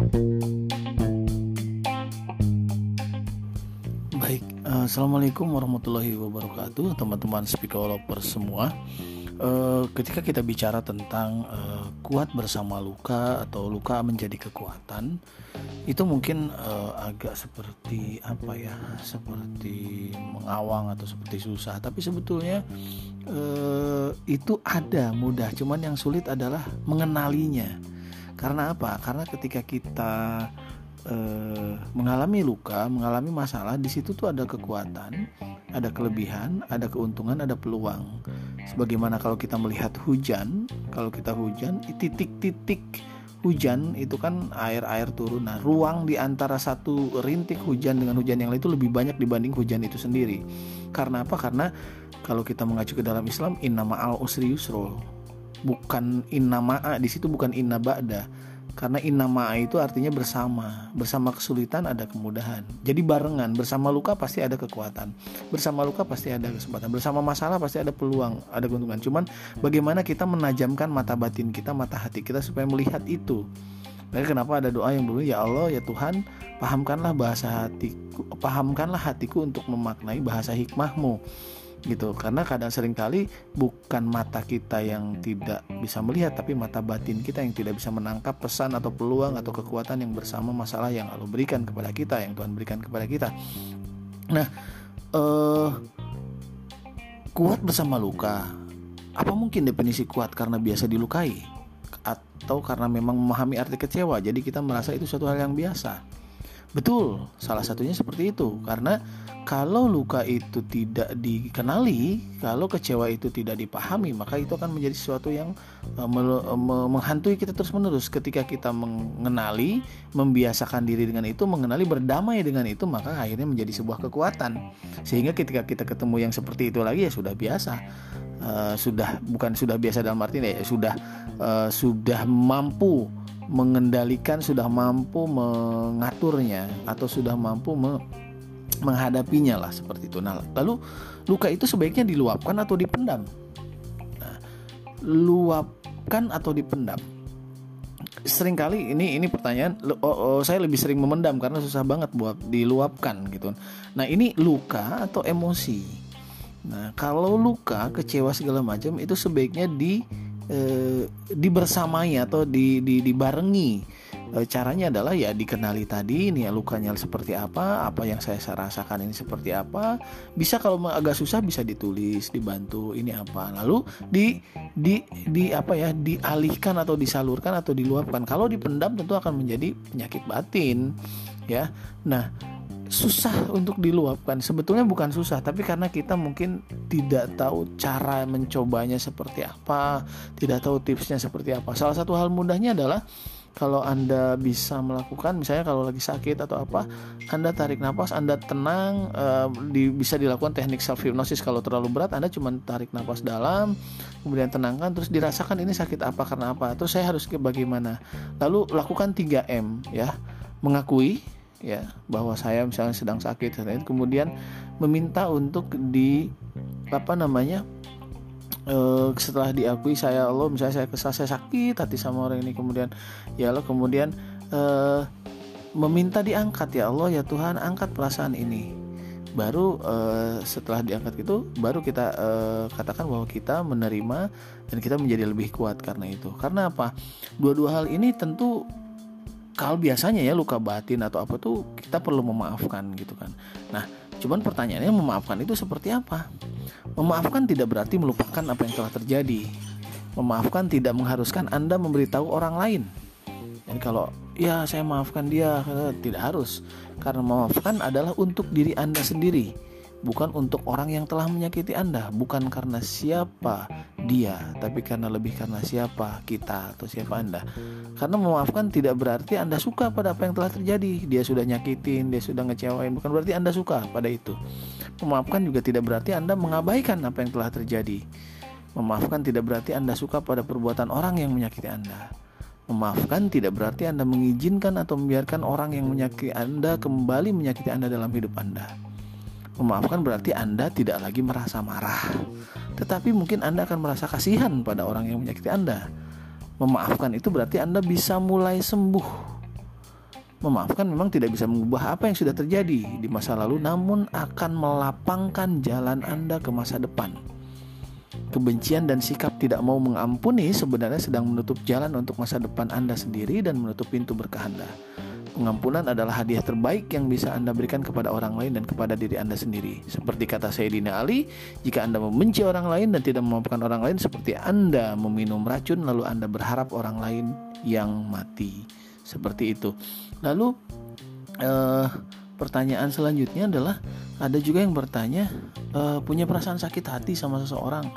Baik, uh, assalamualaikum warahmatullahi wabarakatuh, teman-teman psikolog semua. Uh, ketika kita bicara tentang uh, kuat bersama luka atau luka menjadi kekuatan, itu mungkin agak seperti apa ya, seperti mengawang atau seperti susah. Tapi sebetulnya itu ada mudah, cuman yang sulit adalah mengenalinya. Karena apa? Karena ketika kita eh, mengalami luka, mengalami masalah, di situ tuh ada kekuatan, ada kelebihan, ada keuntungan, ada peluang. Sebagaimana kalau kita melihat hujan, kalau kita hujan, titik-titik hujan itu kan air-air turun. Nah, ruang di antara satu rintik hujan dengan hujan yang lain itu lebih banyak dibanding hujan itu sendiri. Karena apa? Karena kalau kita mengacu ke dalam Islam, inna ma'al usri. Bukan inna ma'a, di situ bukan inna ba'da. Karena inama itu artinya bersama. Bersama kesulitan ada kemudahan. Jadi barengan bersama luka pasti ada kekuatan. Bersama luka pasti ada kesempatan. Bersama masalah pasti ada peluang ada keuntungan. Cuman bagaimana kita menajamkan mata batin kita mata hati kita supaya melihat itu? Maka kenapa ada doa yang berbunyi ya Allah ya Tuhan pahamkanlah bahasa hatiku pahamkanlah hatiku untuk memaknai bahasa hikmahmu gitu. Karena kadang sering kali bukan mata kita yang tidak bisa melihat tapi mata batin kita yang tidak bisa menangkap pesan atau peluang atau kekuatan yang bersama masalah yang Allah berikan kepada kita yang Tuhan berikan kepada kita. Nah eh, kuat bersama luka. Apa mungkin definisi kuat? Karena biasa dilukai? Atau karena memang memahami arti kecewa? Jadi kita merasa itu suatu hal yang biasa betul salah satunya seperti itu karena kalau luka itu tidak dikenali, kalau kecewa itu tidak dipahami, maka itu akan menjadi sesuatu yang uh, menghantui kita terus-menerus. Ketika kita mengenali, membiasakan diri dengan itu, mengenali berdamai dengan itu, maka akhirnya menjadi sebuah kekuatan. Sehingga ketika kita ketemu yang seperti itu lagi ya sudah biasa. Uh, sudah bukan sudah biasa dalam arti ya sudah uh, sudah mampu mengendalikan, sudah mampu mengaturnya atau sudah mampu me menghadapinya lah seperti itu. Nah, lalu luka itu sebaiknya diluapkan atau dipendam. Nah, luapkan atau dipendam. Seringkali ini ini pertanyaan oh, oh, saya lebih sering memendam karena susah banget buat diluapkan gitu. Nah, ini luka atau emosi. Nah, kalau luka, kecewa segala macam itu sebaiknya di eh, dibersamai atau di, di dibarengi. E, caranya adalah ya dikenali tadi ini ya lukanya seperti apa apa yang saya rasakan ini seperti apa. Bisa kalau agak susah bisa ditulis dibantu ini apa. Lalu di di di apa ya dialihkan atau disalurkan atau diluapkan. Kalau dipendam tentu akan menjadi penyakit batin ya. Nah susah untuk diluapkan. Sebetulnya bukan susah tapi karena kita mungkin tidak tahu cara mencobanya seperti apa tidak tahu tipsnya seperti apa. Salah satu hal mudahnya adalah kalau anda bisa melakukan misalnya kalau lagi sakit atau apa anda tarik nafas anda tenang uh, di, bisa dilakukan teknik self hypnosis kalau terlalu berat anda cuma tarik nafas dalam kemudian tenangkan terus dirasakan ini sakit apa karena apa. Terus saya harus ke bagaimana. Lalu lakukan 3M ya. Mengakui ya bahwa saya misalnya sedang sakit kemudian meminta untuk di apa namanya uh, setelah diakui saya Allah misalnya saya kesal saya sakit hati sama orang ini kemudian ya Allah kemudian uh, meminta diangkat ya Allah ya Tuhan angkat perasaan ini. Baru uh, setelah diangkat itu baru kita uh, katakan bahwa kita menerima dan kita menjadi lebih kuat karena itu. Karena apa? Dua-dua hal ini tentu kalau biasanya ya luka batin atau apa tuh kita perlu memaafkan gitu kan nah cuman pertanyaannya memaafkan itu seperti apa Memaafkan tidak berarti melupakan apa yang telah terjadi. Memaafkan tidak mengharuskan Anda memberitahu orang lain. Dan kalau ya saya maafkan dia, tidak harus. Karena memaafkan adalah untuk diri Anda sendiri, bukan untuk orang yang telah menyakiti Anda, bukan karena siapa dia, tapi karena lebih karena siapa kita atau siapa Anda. Karena memaafkan tidak berarti Anda suka pada apa yang telah terjadi. Dia sudah nyakitin, dia sudah ngecewain, bukan berarti Anda suka pada itu. Memaafkan juga tidak berarti Anda mengabaikan apa yang telah terjadi. Memaafkan tidak berarti Anda suka pada perbuatan orang yang menyakiti Anda. Memaafkan tidak berarti Anda mengizinkan atau membiarkan orang yang menyakiti Anda kembali menyakiti Anda dalam hidup Anda. Memaafkan berarti Anda tidak lagi merasa marah, tetapi mungkin Anda akan merasa kasihan pada orang yang menyakiti Anda Memaafkan itu berarti Anda bisa mulai sembuh. Memaafkan memang tidak bisa mengubah apa yang sudah terjadi di masa lalu, namun akan melapangkan jalan Anda ke masa depan. Kebencian dan sikap tidak mau mengampuni sebenarnya sedang menutup jalan untuk masa depan Anda sendiri dan menutup pintu berkah Anda. Pengampunan adalah hadiah terbaik yang bisa Anda berikan kepada orang lain dan kepada diri Anda sendiri. Seperti kata Sayyidina Ali, jika Anda membenci orang lain dan tidak memaafkan orang lain seperti Anda meminum racun lalu Anda berharap orang lain yang mati. Seperti itu. Lalu uh, pertanyaan selanjutnya adalah ada juga yang bertanya uh, punya perasaan sakit hati sama seseorang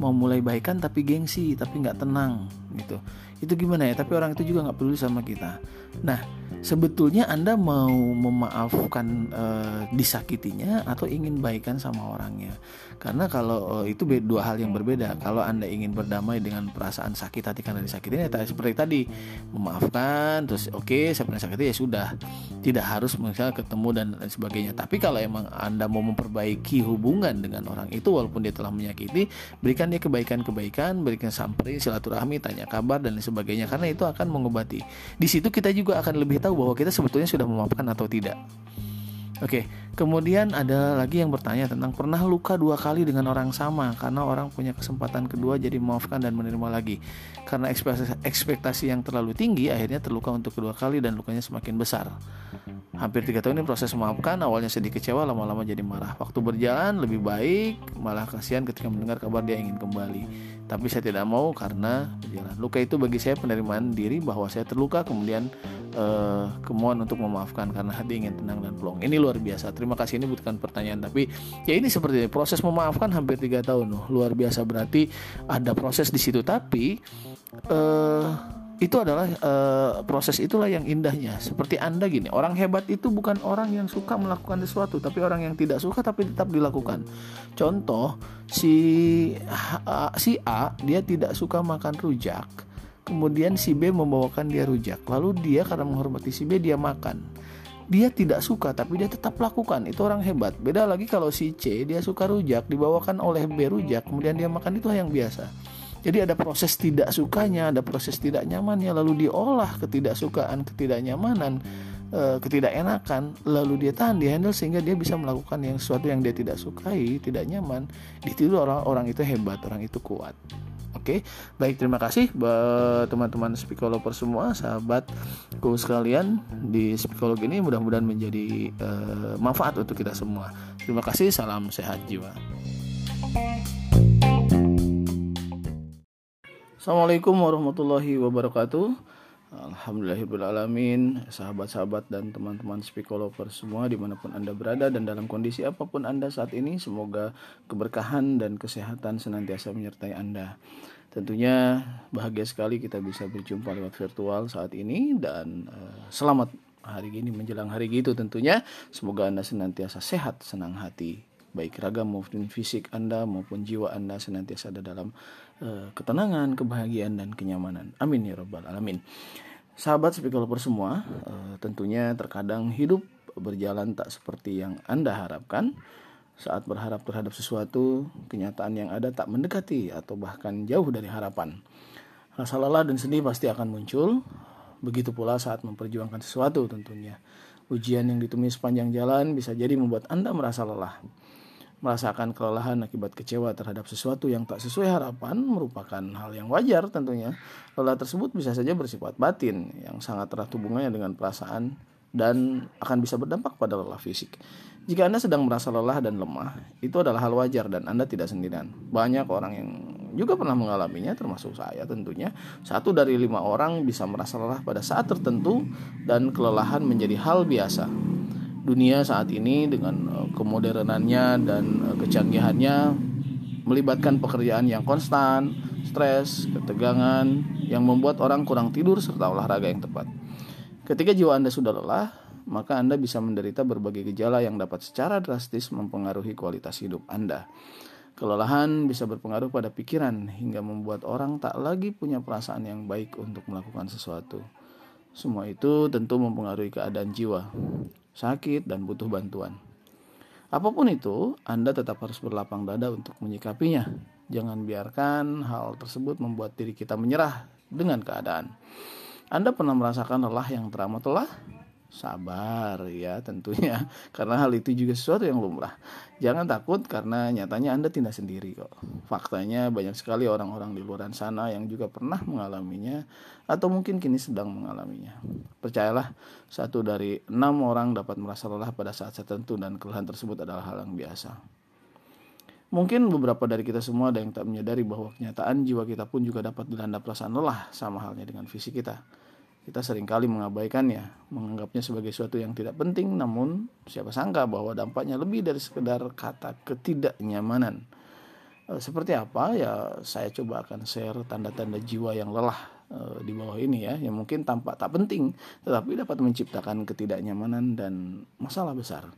mau mulai baikan tapi gengsi tapi nggak tenang gitu itu gimana ya? Tapi orang itu juga nggak peduli sama kita. Nah sebetulnya anda mau memaafkan uh, disakitinya atau ingin baikan sama orangnya karena kalau uh, itu dua hal yang berbeda. Kalau anda ingin berdamai dengan perasaan sakit hati karena disakiti ya seperti tadi memaafkan terus oke okay, saya pernah sakiti ya sudah. Tidak harus misalnya ketemu dan lain sebagainya. Tapi kalau emang anda mau memperbaiki hubungan dengan orang itu walaupun dia telah menyakiti berikan dia kebaikan-kebaikan berikan sampai silaturahmi tanya kabar dan lain sebagainya. Karena itu akan mengobati. Di situ kita juga akan lebih tahu bahwa kita sebetulnya sudah memaafkan atau tidak. Oke, kemudian ada lagi yang bertanya tentang pernah luka dua kali dengan orang sama karena orang punya kesempatan kedua jadi memaafkan dan menerima lagi. Karena ekspektasi, yang terlalu tinggi akhirnya terluka untuk kedua kali dan lukanya semakin besar. Hampir tiga tahun ini proses memaafkan awalnya sedih kecewa lama-lama jadi marah. Waktu berjalan lebih baik malah kasihan ketika mendengar kabar dia ingin kembali. Tapi saya tidak mau karena berjalan. Luka itu bagi saya penerimaan diri bahwa saya terluka kemudian uh, kemohon untuk memaafkan karena hati ingin tenang dan plong. Ini luar biasa. Terima kasih ini bukan pertanyaan tapi ya ini seperti ini. proses memaafkan hampir tiga tahun loh. Luar biasa berarti ada proses di situ tapi uh, itu adalah uh, proses itulah yang indahnya. Seperti Anda gini, orang hebat itu bukan orang yang suka melakukan sesuatu, tapi orang yang tidak suka tapi tetap dilakukan. Contoh si si A dia tidak suka makan rujak Kemudian si B membawakan dia rujak. Lalu dia karena menghormati si B dia makan. Dia tidak suka tapi dia tetap lakukan. Itu orang hebat. Beda lagi kalau si C dia suka rujak dibawakan oleh B rujak kemudian dia makan itu yang biasa. Jadi ada proses tidak sukanya, ada proses tidak nyamannya lalu diolah ketidaksukaan, ketidaknyamanan, e, ketidakenakan lalu dia tahan, dia handle sehingga dia bisa melakukan yang sesuatu yang dia tidak sukai, tidak nyaman. Di orang orang itu hebat, orang itu kuat. Oke, baik terima kasih teman-teman psikolog semua, sahabatku sekalian di psikolog ini mudah-mudahan menjadi uh, manfaat untuk kita semua. Terima kasih, salam sehat jiwa. Assalamualaikum warahmatullahi wabarakatuh. Alhamdulillahirrahmanirrahim Sahabat-sahabat dan teman-teman psikolog semua Di mana pun Anda berada dan dalam kondisi apa pun Anda saat ini Semoga keberkahan dan kesehatan senantiasa menyertai Anda. Tentunya bahagia sekali kita bisa berjumpa lewat virtual saat ini dan uh, selamat hari ini menjelang hari gitu tentunya. Semoga Anda senantiasa sehat, senang hati, baik ragam maupun fisik Anda maupun jiwa Anda senantiasa ada dalam ketenangan, kebahagiaan dan kenyamanan. Amin ya rabbal alamin. Sahabat speaker semua, uh, tentunya terkadang hidup berjalan tak seperti yang Anda harapkan saat berharap terhadap sesuatu, kenyataan yang ada tak mendekati atau bahkan jauh dari harapan. Rasa lelah dan sedih pasti akan muncul, begitu pula saat memperjuangkan sesuatu tentunya. Ujian yang ditemui sepanjang jalan bisa jadi membuat Anda merasa lelah. Merasakan kelelahan akibat kecewa terhadap sesuatu yang tak sesuai harapan merupakan hal yang wajar tentunya. Lelah tersebut bisa saja bersifat batin yang sangat erat hubungannya dengan perasaan dan akan bisa berdampak pada lelah fisik. Jika Anda sedang merasa lelah dan lemah, itu adalah hal wajar dan Anda tidak sendirian. Banyak orang yang juga pernah mengalaminya, termasuk saya tentunya. Satu dari lima orang bisa merasa lelah pada saat tertentu dan kelelahan menjadi hal biasa. Dunia saat ini dengan eh, kemodernannya dan eh, kecanggihannya melibatkan pekerjaan yang konstan, stres, ketegangan yang membuat orang kurang tidur serta olahraga yang tepat. Ketika jiwa Anda sudah lelah, maka Anda bisa menderita berbagai gejala yang dapat secara drastis mempengaruhi kualitas hidup Anda. Kelelahan bisa berpengaruh pada pikiran hingga membuat orang tak lagi punya perasaan yang baik untuk melakukan sesuatu. Semua itu tentu mempengaruhi keadaan jiwa, sakit, dan butuh bantuan. Apa pun itu, Anda tetap harus berlapang dada untuk menyikapinya. Jangan biarkan hal tersebut membuat diri kita menyerah dengan keadaan. Anda pernah merasakan lelah yang teramat lelah? Sabar ya tentunya. Karena hal itu juga sesuatu yang lumrah. Jangan takut karena nyatanya anda tidak sendiri kok. Faktanya banyak sekali orang-orang di luar sana yang juga pernah mengalaminya atau mungkin kini sedang mengalaminya. Percayalah satu dari enam orang dapat merasa lelah pada saat tertentu dan kelelahan tersebut adalah hal yang biasa. Mungkin beberapa dari kita semua ada yang tak menyadari bahwa kenyataan jiwa kita pun juga dapat dilanda perasaan lelah sama halnya dengan fisik kita kita sering kali mengabaikannya, menganggapnya sebagai sesuatu yang tidak penting, namun siapa sangka bahwa dampaknya lebih dari sekedar kata ketidaknyamanan. E, seperti apa ya saya coba akan share tanda-tanda jiwa yang lelah e, di bawah ini ya, yang mungkin tampak tak penting, tetapi dapat menciptakan ketidaknyamanan dan masalah besar.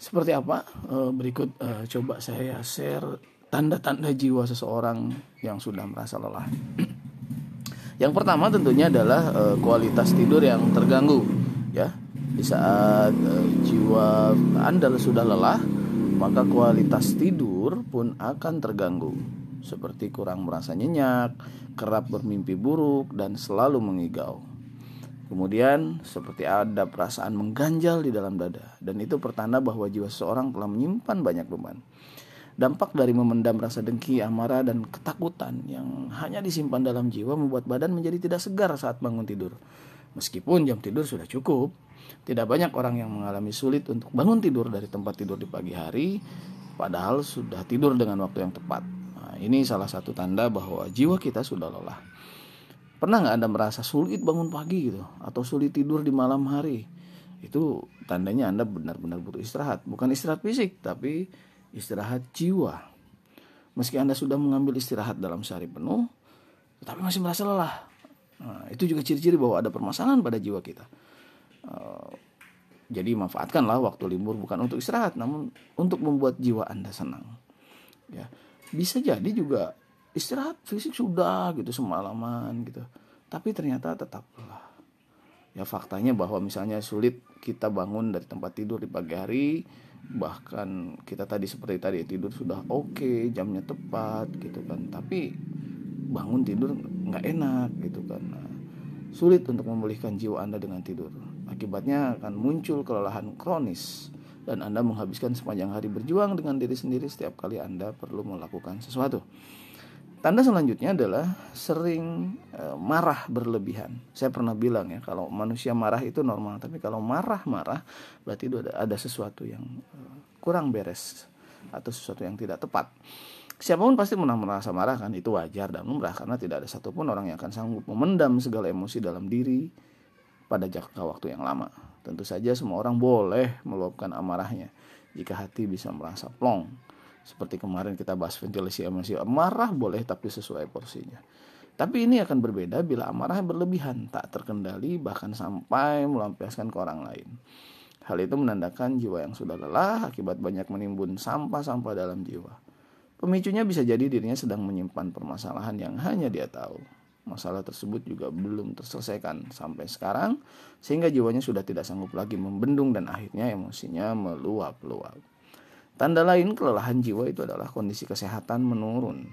Seperti apa? E, berikut coba saya share tanda-tanda jiwa seseorang yang sudah merasa lelah. Yang pertama tentunya adalah uh, kualitas tidur yang terganggu ya. Di saat uh, jiwa Anda sudah lelah, maka kualitas tidur pun akan terganggu. Seperti kurang merasa nyenyak, kerap bermimpi buruk dan selalu mengigau. Kemudian seperti ada perasaan mengganjal di dalam dada dan itu pertanda bahwa jiwa seseorang telah menyimpan banyak beban. Dampak dari memendam rasa dengki, amarah, dan ketakutan yang hanya disimpan dalam jiwa membuat badan menjadi tidak segar saat bangun tidur. Meskipun jam tidur sudah cukup, tidak banyak orang yang mengalami sulit untuk bangun tidur dari tempat tidur di pagi hari, padahal sudah tidur dengan waktu yang tepat. Nah, ini salah satu tanda bahwa jiwa kita sudah lelah. Pernah nggak Anda merasa sulit bangun pagi gitu, atau sulit tidur di malam hari? Itu tandanya Anda benar-benar butuh istirahat, bukan istirahat fisik, tapi istirahat jiwa. Meski Anda sudah mengambil istirahat dalam sehari penuh, tetapi masih merasa lelah. Nah, itu juga ciri-ciri bahwa ada permasalahan pada jiwa kita. Uh, jadi manfaatkanlah waktu libur bukan untuk istirahat, namun untuk membuat jiwa Anda senang. Ya, bisa jadi juga istirahat fisik sudah gitu semalaman gitu, tapi ternyata tetap lelah. Ya faktanya bahwa misalnya sulit kita bangun dari tempat tidur di pagi hari, bahkan kita tadi seperti tadi tidur sudah oke okay, jamnya tepat gitu kan. Tapi bangun tidur nggak enak gitu kan. Nah, sulit untuk memulihkan jiwa anda dengan tidur. Akibatnya akan muncul kelelahan kronis dan anda menghabiskan sepanjang hari berjuang dengan diri sendiri. Setiap kali anda perlu melakukan sesuatu Tanda selanjutnya adalah sering e, marah berlebihan. Saya pernah bilang ya, kalau manusia marah itu normal, tapi kalau marah-marah berarti itu ada, ada sesuatu yang e, kurang beres atau sesuatu yang tidak tepat. Siapa pun pasti pernah merasa marah kan, itu wajar dan lumrah karena tidak ada satupun orang yang akan sanggup memendam segala emosi dalam diri pada jangka waktu yang lama. Tentu saja semua orang boleh meluapkan amarahnya jika hati bisa merasa plong seperti kemarin kita bahas ventilasi emosi marah boleh tapi sesuai porsinya. Tapi ini akan berbeda bila amarah berlebihan, tak terkendali bahkan sampai melampiaskan ke orang lain. Hal itu menandakan jiwa yang sudah lelah akibat banyak menimbun sampah-sampah dalam jiwa. Pemicunya bisa jadi dirinya sedang menyimpan permasalahan yang hanya dia tahu. Masalah tersebut juga belum terselesaikan sampai sekarang, sehingga jiwanya sudah tidak sanggup lagi membendung dan akhirnya emosinya meluap-luap. Tanda lain kelelahan jiwa itu adalah kondisi kesehatan menurun.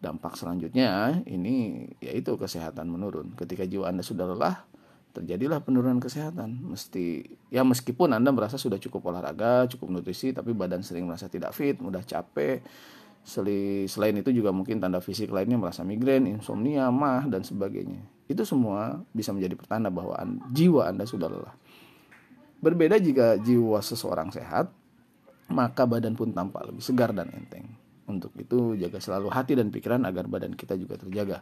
Dampak selanjutnya ini yaitu kesehatan menurun. Ketika jiwa Anda sudah lelah, terjadilah penurunan kesehatan. Mesti ya meskipun Anda merasa sudah cukup olahraga, cukup nutrisi, tapi badan sering merasa tidak fit, mudah capek. Selain itu juga mungkin tanda fisik lainnya merasa migrain, insomnia, mah dan sebagainya. Itu semua bisa menjadi pertanda bahwa jiwa Anda sudah lelah. Berbeda jika jiwa seseorang sehat, maka badan pun tampak lebih segar dan enteng. Untuk itu jaga selalu hati dan pikiran agar badan kita juga terjaga.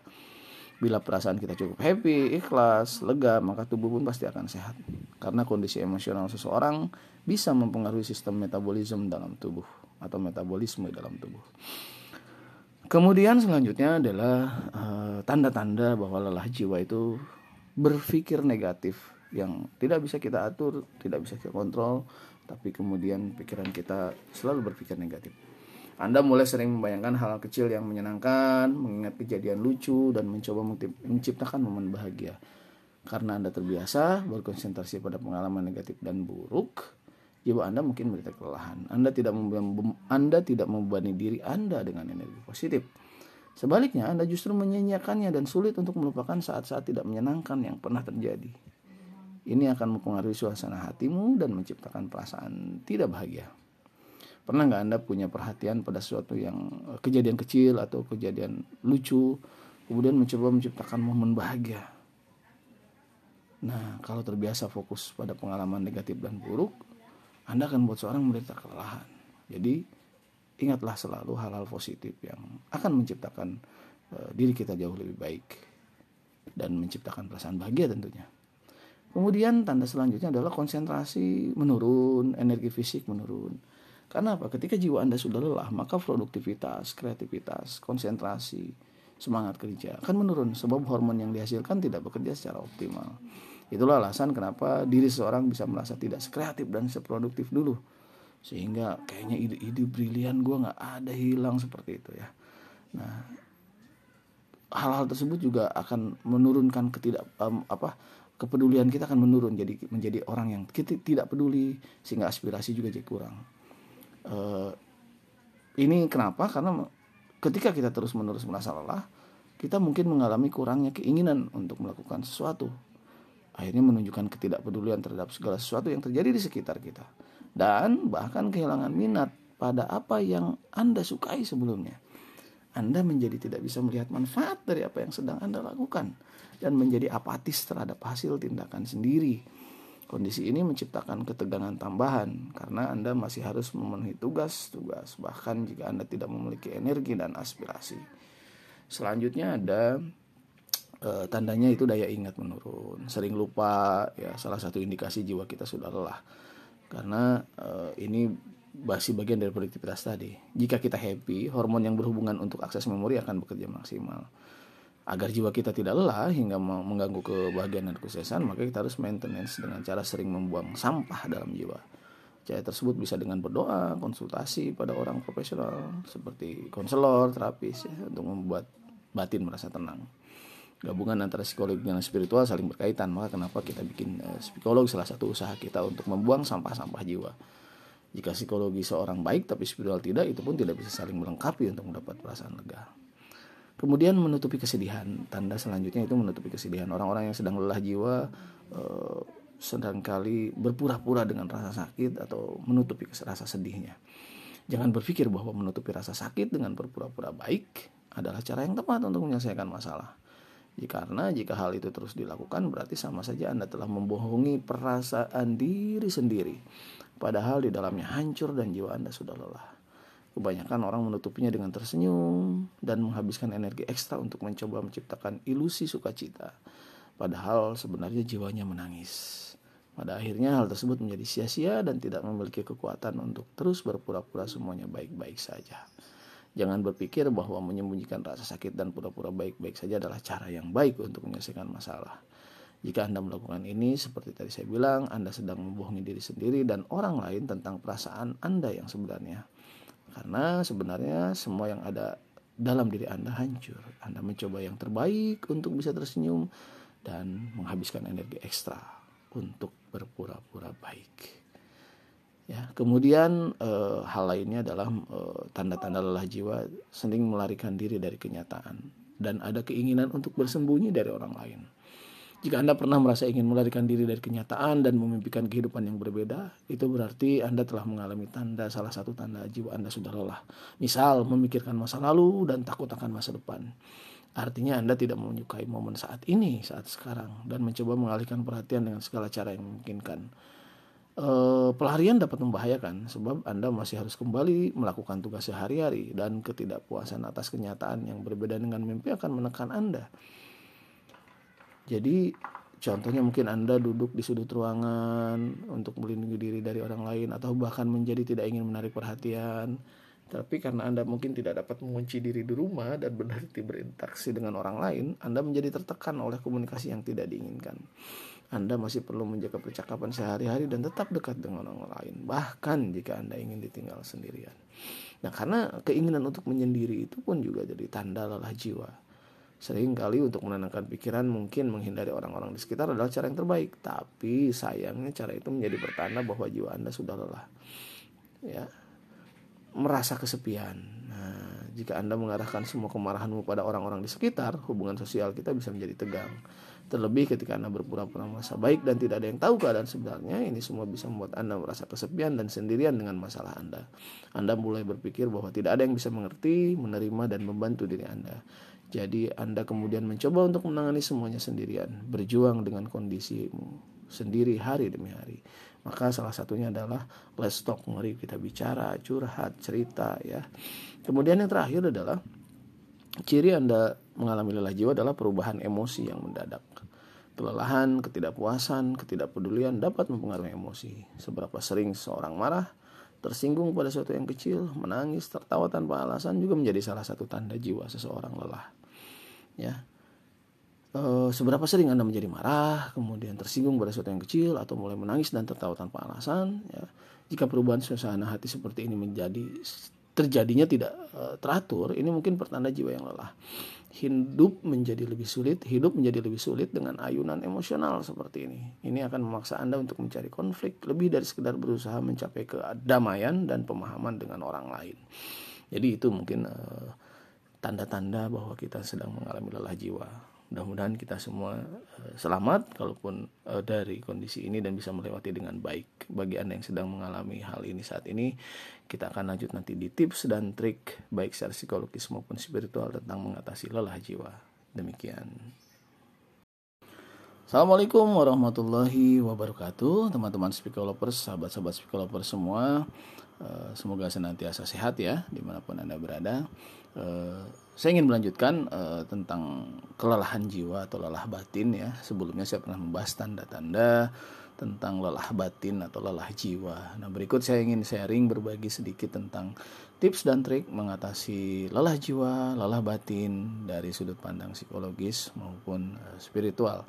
Bila perasaan kita cukup happy, ikhlas, lega, maka tubuh pun pasti akan sehat. Karena kondisi emosional seseorang bisa mempengaruhi sistem metabolisme dalam tubuh atau metabolisme dalam tubuh. Kemudian selanjutnya adalah eh, tanda-tanda uh, bahwa lelah jiwa itu berpikir negatif yang tidak bisa kita atur, tidak bisa kita kontrol, tapi kemudian pikiran kita selalu berpikir negatif. Anda mulai sering membayangkan hal, kecil yang menyenangkan, mengingat kejadian lucu, dan mencoba menciptakan momen bahagia. Karena Anda terbiasa berkonsentrasi pada pengalaman negatif dan buruk, jiwa Anda mungkin menderita kelelahan. Anda tidak Anda tidak membebani diri Anda dengan energi positif. Sebaliknya, Anda justru menyanyiakannya dan sulit untuk melupakan saat-saat tidak menyenangkan yang pernah terjadi. Ini akan mempengaruhi suasana hatimu dan menciptakan perasaan tidak bahagia. Pernah nggak Anda punya perhatian pada sesuatu yang eh, kejadian kecil atau kejadian lucu, kemudian mencoba menciptakan momen bahagia? Nah, kalau terbiasa fokus pada pengalaman negatif dan buruk, Anda akan buat seorang menderita kelelahan. Jadi, ingatlah selalu hal-hal positif yang akan menciptakan uh, diri kita jauh lebih baik dan menciptakan perasaan bahagia tentunya. Kemudian tanda selanjutnya adalah konsentrasi menurun, energi fisik menurun. Karena apa? Ketika jiwa Anda sudah lelah, maka produktivitas, kreativitas, konsentrasi, semangat kerja akan menurun sebab hormon yang dihasilkan tidak bekerja secara optimal. Itulah alasan kenapa diri seorang bisa merasa tidak sekreatif dan seproduktif dulu. Sehingga kayaknya ide-ide brilian gue nggak ada hilang seperti itu ya. Nah, hal-hal tersebut juga akan menurunkan ketidak um, apa kepedulian kita akan menurun jadi menjadi orang yang kita tidak peduli sehingga aspirasi juga jadi kurang. Uh, ini kenapa? Karena ketika kita terus menerus merasa lelah kita mungkin mengalami kurangnya keinginan untuk melakukan sesuatu. Akhirnya menunjukkan ketidakpedulian terhadap segala sesuatu yang terjadi di sekitar kita. Dan bahkan kehilangan minat pada apa yang anda sukai sebelumnya anda menjadi tidak bisa melihat manfaat dari apa yang sedang Anda lakukan dan menjadi apatis terhadap hasil tindakan sendiri. Kondisi ini menciptakan ketegangan tambahan karena Anda masih harus memenuhi tugas-tugas bahkan jika Anda tidak memiliki energi dan aspirasi. Selanjutnya ada e, tandanya itu daya ingat menurun, sering lupa ya salah satu indikasi jiwa kita sudah lelah. Karena e, ini masih bagian dari produktivitas tadi. Jika kita happy, hormon yang berhubungan untuk akses memori akan bekerja maksimal agar jiwa kita tidak lelah hingga mengganggu kebahagiaan dan kesuksesan, maka kita harus maintenance dengan cara sering membuang sampah dalam jiwa. Cara tersebut bisa dengan berdoa, konsultasi pada orang profesional seperti konselor, terapis ya, untuk membuat batin merasa tenang. Gabungan antara psikologi dan spiritual saling berkaitan, maka kenapa kita bikin uh, psikolog salah satu usaha kita untuk membuang sampah-sampah jiwa. Jika psikologi seorang baik tapi spiritual tidak, itu pun tidak bisa saling melengkapi untuk mendapat perasaan lega. Kemudian menutupi kesedihan. Tanda selanjutnya itu menutupi kesedihan. Orang-orang yang sedang lelah jiwa eh, sedangkali berpura-pura dengan rasa sakit atau menutupi rasa sedihnya. Jangan berpikir bahwa menutupi rasa sakit dengan berpura-pura baik adalah cara yang tepat untuk menyelesaikan masalah. Karena jika hal itu terus dilakukan berarti sama saja Anda telah membohongi perasaan diri sendiri. Padahal di dalamnya hancur dan jiwa Anda sudah lelah. Kebanyakan orang menutupinya dengan tersenyum dan menghabiskan energi ekstra untuk mencoba menciptakan ilusi sukacita. Padahal sebenarnya jiwanya menangis. Pada akhirnya hal tersebut menjadi sia-sia dan tidak memiliki kekuatan untuk terus berpura-pura semuanya baik-baik saja. Jangan berpikir bahwa menyembunyikan rasa sakit dan pura-pura baik-baik saja adalah cara yang baik untuk menyelesaikan masalah. Jika Anda melakukan ini, seperti tadi saya bilang, Anda sedang membohongi diri sendiri dan orang lain tentang perasaan Anda yang sebenarnya. Karena sebenarnya semua yang ada dalam diri Anda hancur. Anda mencoba yang terbaik untuk bisa tersenyum dan menghabiskan energi ekstra untuk berpura-pura baik. Ya, kemudian e, hal lainnya adalah tanda tanda-tanda lelah jiwa sering melarikan diri dari kenyataan dan ada keinginan untuk bersembunyi dari orang lain. Jika Anda pernah merasa ingin melarikan diri dari kenyataan dan memimpikan kehidupan yang berbeda, itu berarti Anda telah mengalami tanda salah satu tanda jiwa Anda sudah lelah. Misal, memikirkan masa lalu dan takut akan masa depan. Artinya Anda tidak menyukai momen saat ini, saat sekarang, dan mencoba mengalihkan perhatian dengan segala cara yang memungkinkan. E, pelarian dapat membahayakan sebab Anda masih harus kembali melakukan tugas sehari-hari dan ketidakpuasan atas kenyataan yang berbeda dengan mimpi akan menekan Anda. Jadi contohnya mungkin Anda duduk di sudut ruangan untuk melindungi diri dari orang lain atau bahkan menjadi tidak ingin menarik perhatian. Tapi karena Anda mungkin tidak dapat mengunci diri di rumah dan berhenti berinteraksi dengan orang lain, Anda menjadi tertekan oleh komunikasi yang tidak diinginkan. Anda masih perlu menjaga percakapan sehari-hari dan tetap dekat dengan orang lain, bahkan jika Anda ingin ditinggal sendirian. Nah, karena keinginan untuk menyendiri itu pun juga jadi tanda lelah jiwa Sering kali untuk menenangkan pikiran mungkin menghindari orang-orang di sekitar adalah cara yang terbaik. Tapi sayangnya cara itu menjadi pertanda bahwa jiwa Anda sudah lelah. Ya, merasa kesepian. Nah, jika Anda mengarahkan semua kemarahanmu pada orang-orang di sekitar, hubungan sosial kita bisa menjadi tegang. Terlebih ketika Anda berpura-pura merasa baik dan tidak ada yang tahu keadaan sebenarnya, ini semua bisa membuat Anda merasa kesepian dan sendirian dengan masalah Anda. Anda mulai berpikir bahwa tidak ada yang bisa mengerti, menerima, dan membantu diri Anda. Jadi Anda kemudian mencoba untuk menangani semuanya sendirian, berjuang dengan kondisimu sendiri hari demi hari. Maka salah satunya adalah let's talk, mari kita bicara, curhat, cerita ya. Kemudian yang terakhir adalah ciri Anda mengalami lelah jiwa adalah perubahan emosi yang mendadak. Kelelahan, ketidakpuasan, ketidakpedulian dapat mempengaruhi emosi. Seberapa sering seorang marah, tersinggung pada sesuatu yang kecil, menangis, tertawa tanpa alasan juga menjadi salah satu tanda jiwa seseorang lelah ya. E, seberapa sering anda menjadi marah kemudian tersinggung pada sesuatu yang kecil atau mulai menangis dan tertawa tanpa alasan ya? Jika perubahan suasana hati seperti ini menjadi terjadinya tidak e, teratur ini mungkin pertanda jiwa yang lelah. Hidup menjadi lebih sulit hidup menjadi lebih sulit dengan ayunan emosional seperti ini. Ini akan memaksa anda untuk mencari konflik lebih dari sekedar berusaha mencapai kedamaian dan pemahaman dengan orang lain. Jadi itu mungkin uh, tanda-tanda bahwa kita sedang mengalami lelah jiwa. Mudah-mudahan kita semua uh, selamat kalaupun uh, dari kondisi ini dan bisa melewati dengan baik. Bagi Anda yang sedang mengalami hal ini saat ini, kita akan lanjut nanti di tips dan trik baik secara psikologis maupun spiritual tentang mengatasi lelah jiwa. Demikian. Assalamualaikum warahmatullahi wabarakatuh, teman-teman psikologers, sahabat-sahabat psikologers semua. Eh, semoga senantiasa sehat ya di mana pun anda berada. Uh, saya ingin melanjutkan uh, tentang kelelahan jiwa atau lelah batin ya. Sebelumnya saya pernah membahas tanda-tanda tentang lelah batin atau lelah jiwa. Nah berikut saya ingin sharing berbagi sedikit tentang tips dan trik mengatasi lelah jiwa, lelah batin dari sudut pandang psikologis maupun spiritual.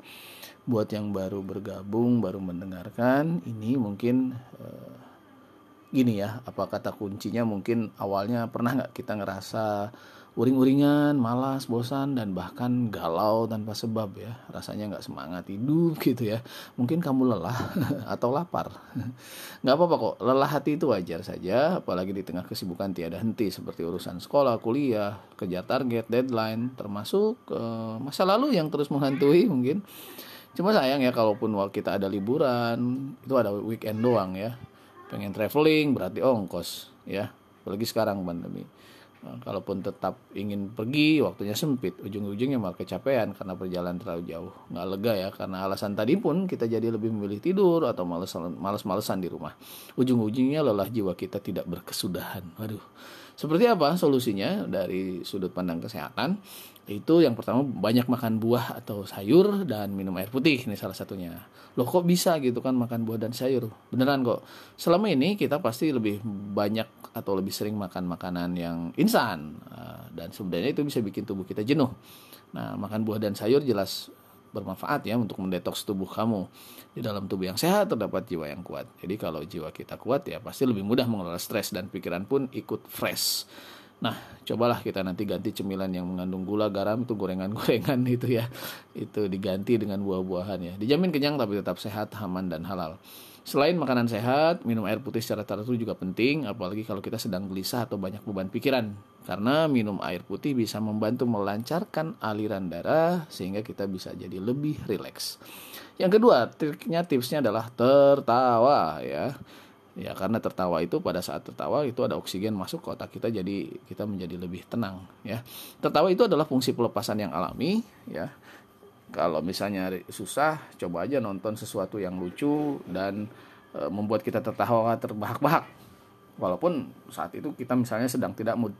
Buat yang baru bergabung, baru mendengarkan, ini mungkin gini ya apa kata kuncinya mungkin awalnya pernah nggak kita ngerasa uring-uringan, malas, bosan dan bahkan galau tanpa sebab ya rasanya nggak semangat hidup gitu ya. Mungkin kamu lelah atau lapar. Nggak apa-apa kok lelah hati itu wajar saja apalagi di tengah kesibukan tiada henti seperti urusan sekolah, kuliah, kejar target, deadline termasuk uh, masa lalu yang terus menghantui mungkin. Cuma sayang ya kalaupun kita ada liburan itu ada weekend doang ya pengen traveling berarti ongkos ya. Apalagi sekarang pandemi. Nah, kalaupun tetap ingin pergi waktunya sempit. Ujung-ujungnya malah kecapean karena perjalanan terlalu jauh. Nggak lega ya karena alasan tadi pun kita jadi lebih memilih tidur atau males-malesan di rumah. Ujung-ujungnya lelah jiwa kita tidak berkesudahan. Waduh. Seperti apa solusinya dari sudut pandang kesehatan itu yang pertama banyak makan buah atau sayur dan minum air putih ini salah satunya. Loh kok bisa gitu kan makan buah dan sayur? Beneran kok. Selama ini kita pasti lebih banyak atau lebih sering makan makanan yang instan ah, dan sebenarnya itu bisa bikin tubuh kita jenuh. Nah makan buah dan sayur jelas bermanfaat ya untuk mendetoks tubuh kamu. Di dalam tubuh yang sehat terdapat jiwa yang kuat. Jadi kalau jiwa kita kuat ya pasti lebih mudah mengelola stres dan pikiran pun ikut fresh Nah, cobalah kita nanti ganti cemilan yang mengandung gula, garam itu gorengan-gorengan itu ya. Itu diganti dengan buah-buahan ya. Dijamin kenyang tapi tetap sehat, aman dan halal. Selain makanan sehat, minum air putih secara teratur juga penting, apalagi kalau kita sedang gelisah atau banyak beban pikiran. Karena minum air putih bisa membantu melancarkan aliran darah sehingga kita bisa jadi lebih rileks. Yang kedua, triknya tipsnya adalah tertawa ya ya karena tertawa itu pada saat tertawa itu ada oksigen masuk ke otak kita jadi kita menjadi lebih tenang ya. Tertawa itu adalah fungsi pelepasan yang alami ya. Kalau misalnya susah coba aja nonton sesuatu yang lucu dan e, membuat kita tertawa terbahak-bahak. Walaupun saat itu kita misalnya sedang tidak mood.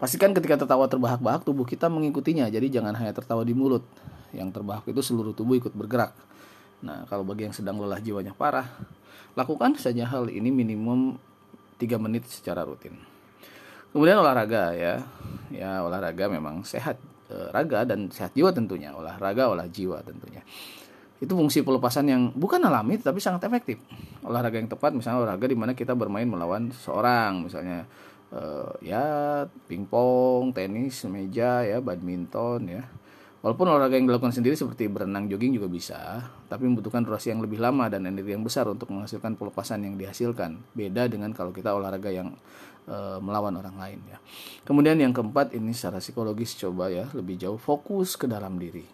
Pastikan ketika tertawa terbahak-bahak tubuh kita mengikutinya. Jadi jangan hanya tertawa di mulut. Yang terbahak itu seluruh tubuh ikut bergerak nah kalau bagi yang sedang lelah jiwanya parah Lakukan saja hal ini minimum 3 menit secara rutin. Kemudian olahraga ya. Ya, olahraga memang sehat e, raga dan sehat jiwa tentunya. Olahraga olah jiwa tentunya. Itu fungsi pelepasan yang bukan alami tapi sangat efektif. Olahraga yang tepat misalnya olahraga di mana kita bermain melawan seorang misalnya e, ya pingpong, tenis, meja ya, badminton ya Walaupun olahraga yang dilakukan sendiri seperti berenang, jogging juga bisa, tapi membutuhkan durasi yang lebih lama dan energi yang besar untuk menghasilkan pelepasan yang dihasilkan. Beda dengan kalau kita olahraga yang e, melawan orang lain ya. Kemudian yang keempat ini secara psikologis coba ya lebih jauh fokus ke dalam diri.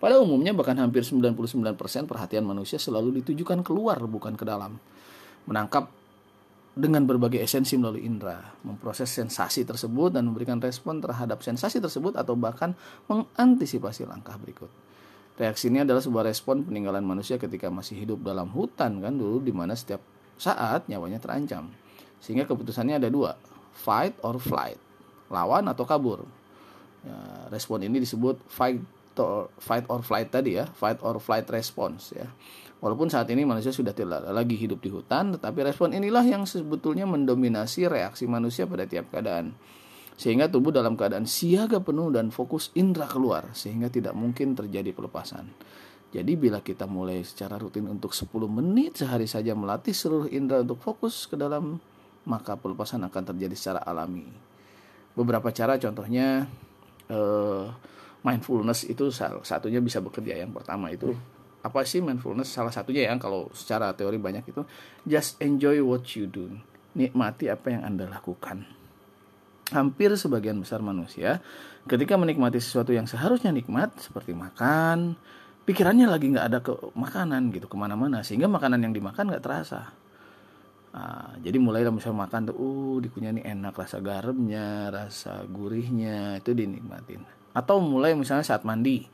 Pada umumnya bahkan hampir 99% perhatian manusia selalu ditujukan keluar bukan ke dalam. Menangkap dengan berbagai esensi melalui indera, memproses sensasi tersebut dan memberikan respon terhadap sensasi tersebut atau bahkan mengantisipasi langkah berikut. Reaksi ini adalah sebuah respon peninggalan manusia ketika masih hidup dalam hutan kan dulu di mana setiap saat nyawanya terancam. Sehingga keputusannya ada dua, fight or flight, lawan atau kabur. Ya, respon ini disebut fight or fight or flight tadi ya, fight or flight response ya. Walaupun saat ini manusia sudah tidak lagi hidup di hutan, tetapi respon inilah yang sebetulnya mendominasi reaksi manusia pada tiap keadaan. Sehingga tubuh dalam keadaan siaga penuh dan fokus indera keluar, sehingga tidak mungkin terjadi pelepasan. Jadi bila kita mulai secara rutin untuk 10 menit sehari saja melatih seluruh indera untuk fokus ke dalam, maka pelepasan akan terjadi secara alami. Beberapa cara contohnya, eh, mindfulness itu satunya bisa bekerja yang pertama itu apa sih mindfulness? Salah satunya ya kalau secara teori banyak itu just enjoy what you do. Nikmati apa yang anda lakukan. Hampir sebagian besar manusia ketika menikmati sesuatu yang seharusnya nikmat seperti makan pikirannya lagi nggak ada ke makanan gitu ke mana-mana sehingga makanan yang dimakan nggak terasa. Nah, jadi mulai misalnya makan tuh, uh, dikunyah nih enak rasa garamnya, rasa gurihnya itu dinikmatin. Atau mulai misalnya saat mandi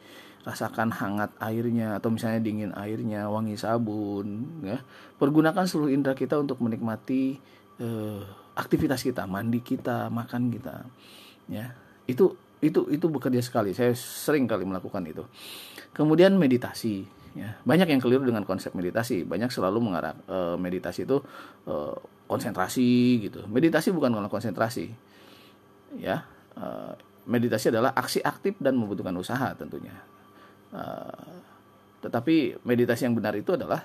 rasakan hangat airnya atau misalnya dingin airnya wangi sabun ya. Pergunakan seluruh indera kita untuk menikmati eh, aktivitas kita mandi kita makan kita ya. Itu itu itu bekerja sekali. Saya sering kali melakukan itu. Kemudian meditasi ya. Banyak yang keliru dengan konsep meditasi. Banyak selalu mengarah eh, meditasi itu eh, konsentrasi gitu. Meditasi bukan konsentrasi ya. Eh, meditasi adalah aksi aktif dan membutuhkan usaha tentunya. Uh, tetapi meditasi yang benar itu adalah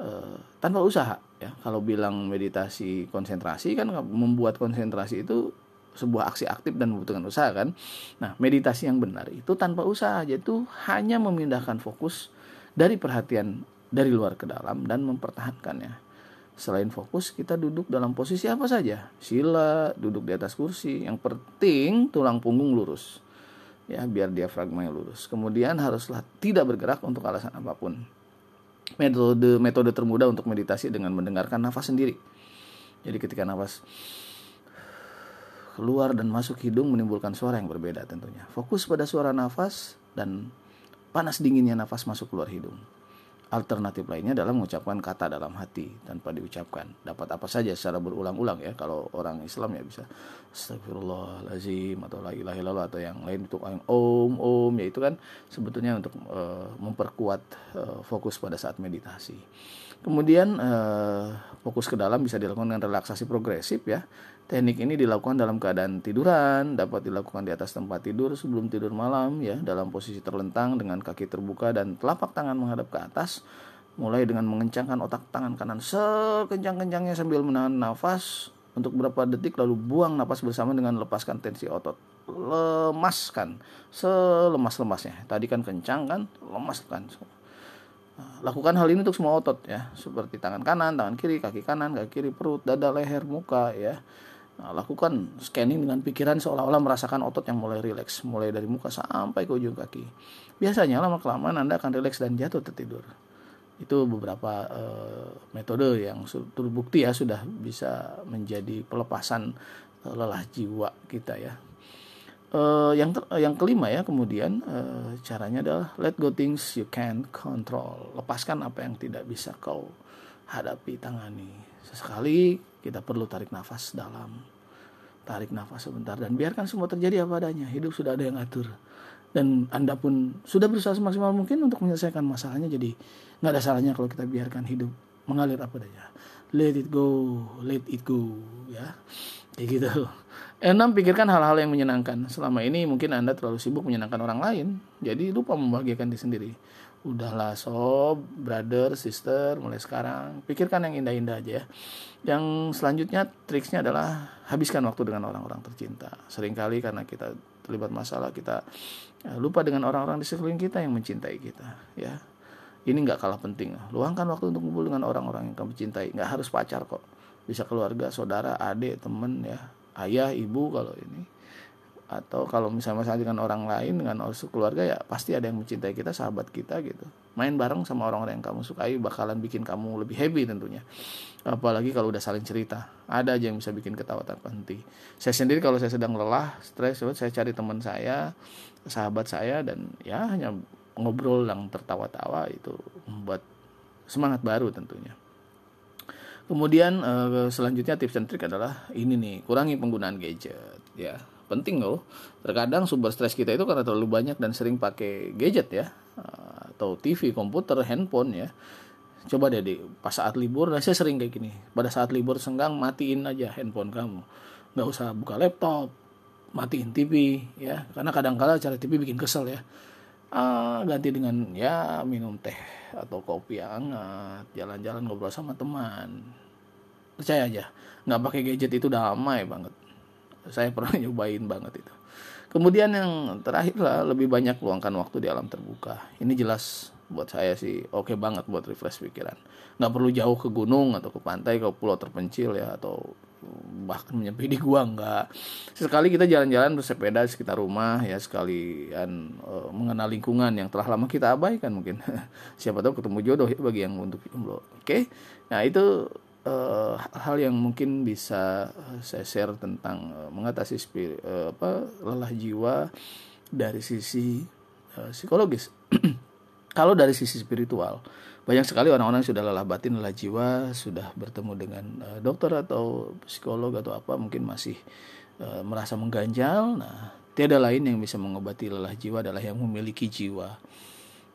uh, tanpa usaha ya. Kalau bilang meditasi konsentrasi kan membuat konsentrasi itu sebuah aksi aktif dan membutuhkan usaha kan. Nah, meditasi yang benar itu tanpa usaha yaitu hanya memindahkan fokus dari perhatian dari luar ke dalam dan mempertahankannya. Selain fokus, kita duduk dalam posisi apa saja. Sila, duduk di atas kursi. Yang penting tulang punggung lurus. Ya, biar diafragma lurus. Kemudian haruslah tidak bergerak untuk alasan apa pun. Metode metode termudah untuk meditasi dengan mendengarkan nafas sendiri. Jadi ketika nafas keluar dan masuk hidung menimbulkan suara yang berbeda tentunya. Fokus pada suara nafas dan panas dinginnya nafas masuk keluar hidung. Alternatif lainnya adalah mengucapkan kata dalam hati tanpa diucapkan. Dapat apa saja secara berulang-ulang ya. Kalau orang Islam ya bisa astagfirullahalazim atau la ilaha illallah atau yang lain untuk yang om om ya itu kan sebetulnya untuk uh, memperkuat uh, fokus pada saat meditasi. Kemudian uh, fokus ke dalam bisa dilakukan dengan relaksasi progresif ya. Teknik ini dilakukan dalam keadaan tiduran, dapat dilakukan di atas tempat tidur sebelum tidur malam ya, dalam posisi terlentang dengan kaki terbuka dan telapak tangan menghadap ke atas. Mulai dengan mengencangkan otak tangan kanan sekencang-kencangnya sambil menahan nafas untuk beberapa detik lalu buang nafas bersama dengan lepaskan tensi otot. Lemaskan selemas-lemasnya. Tadi kan kencang kan, lemaskan. Lakukan hal ini untuk semua otot ya, seperti tangan kanan, tangan kiri, kaki kanan, kaki kiri, perut, dada, leher, muka ya. Nah, lakukan scanning dengan pikiran seolah-olah merasakan otot yang mulai rileks, mulai dari muka sampai ke ujung kaki. Biasanya lama kelamaan Anda akan rileks dan jatuh tertidur. Itu beberapa uh, metode yang terbukti ya sudah bisa menjadi pelepasan uh, lelah jiwa kita ya. Uh, yang ter, yang kelima ya kemudian caranya adalah let go things you can control lepaskan apa yang tidak bisa kau hadapi tangani sesekali kita perlu tarik nafas dalam. Tarik nafas sebentar. Dan biarkan semua terjadi apa adanya. Hidup sudah ada yang atur dan anda pun sudah berusaha semaksimal mungkin untuk menyelesaikan masalahnya. Jadi nggak ada salahnya kalau kita biarkan hidup mengalir apa adanya. Let it go let it go ya. Kayak gitu. Enam, pikirkan hal-hal yang menyenangkan. Selama ini mungkin Anda terlalu sibuk menyenangkan orang lain, jadi lupa membahagiakan diri sendiri. Udahlah sob, brother, sister, mulai sekarang pikirkan yang indah-indah aja ya. Yang selanjutnya triksnya adalah habiskan waktu dengan orang-orang tercinta. Seringkali karena kita terlibat masalah kita ya, lupa dengan orang-orang di sekeliling kita yang mencintai kita ya. Ini nggak kalah penting. Luangkan waktu untuk kumpul dengan orang-orang yang kamu cintai. Nggak harus pacar kok. Bisa keluarga, saudara, adik, temen ya ayah ibu kalau ini atau kalau misalnya masalah dengan orang lain dengan orang keluarga ya pasti ada yang mencintai kita sahabat kita gitu. Main bareng sama orang-orang yang kamu sukai bakalan bikin kamu lebih happy tentunya. Apalagi kalau udah saling cerita. Ada aja yang bisa bikin ketawa tanpa henti. Saya sendiri kalau saya sedang lelah stres saya cari teman saya sahabat saya dan ya hanya ngobrol yang tertawa-tawa itu membuat semangat baru tentunya. Kemudian eh, selanjutnya tips dan trik adalah ini nih kurangi penggunaan gadget ya penting loh terkadang sumber stres kita itu karena terlalu banyak dan sering pakai gadget ya atau TV, komputer, handphone ya. Coba deh di pas saat libur, nah saya sering kayak gini. Pada saat libur senggang matiin aja handphone kamu. Nggak usah buka laptop, matiin TV ya. Karena kadang-kala cara TV bikin kesel ya. Ah, ganti dengan ya minum teh atau kopi hangat, jalan-jalan ngobrol sama teman. Percaya aja, nggak pakai gadget itu damai banget. Saya pernah nyobain banget itu. Kemudian yang terakhir lah lebih banyak luangkan waktu di alam terbuka. Ini jelas buat saya sih oke okay banget buat refresh pikiran. Nggak perlu jauh ke gunung atau ke pantai ke pulau terpencil ya atau bahkan menyepi di gua nggak. Sekali kita jalan-jalan bersepeda di sekitar rumah ya sekalian uh, mengenal lingkungan yang telah lama kita abaikan mungkin. Siapa tahu ketemu jodoh ya bagi yang untuk jomblo. Oke. Okay? Nah, itu uh, hal yang mungkin bisa saya share tentang uh, mengatasi spirit, uh, apa lelah jiwa dari sisi uh, psikologis. Kalau dari sisi spiritual, banyak sekali orang-orang yang sudah lelah batin, lelah jiwa, sudah bertemu dengan uh, dokter atau psikolog atau apa mungkin masih uh, merasa mengganjal. Nah, tiada lain yang bisa mengobati lelah jiwa adalah yang memiliki jiwa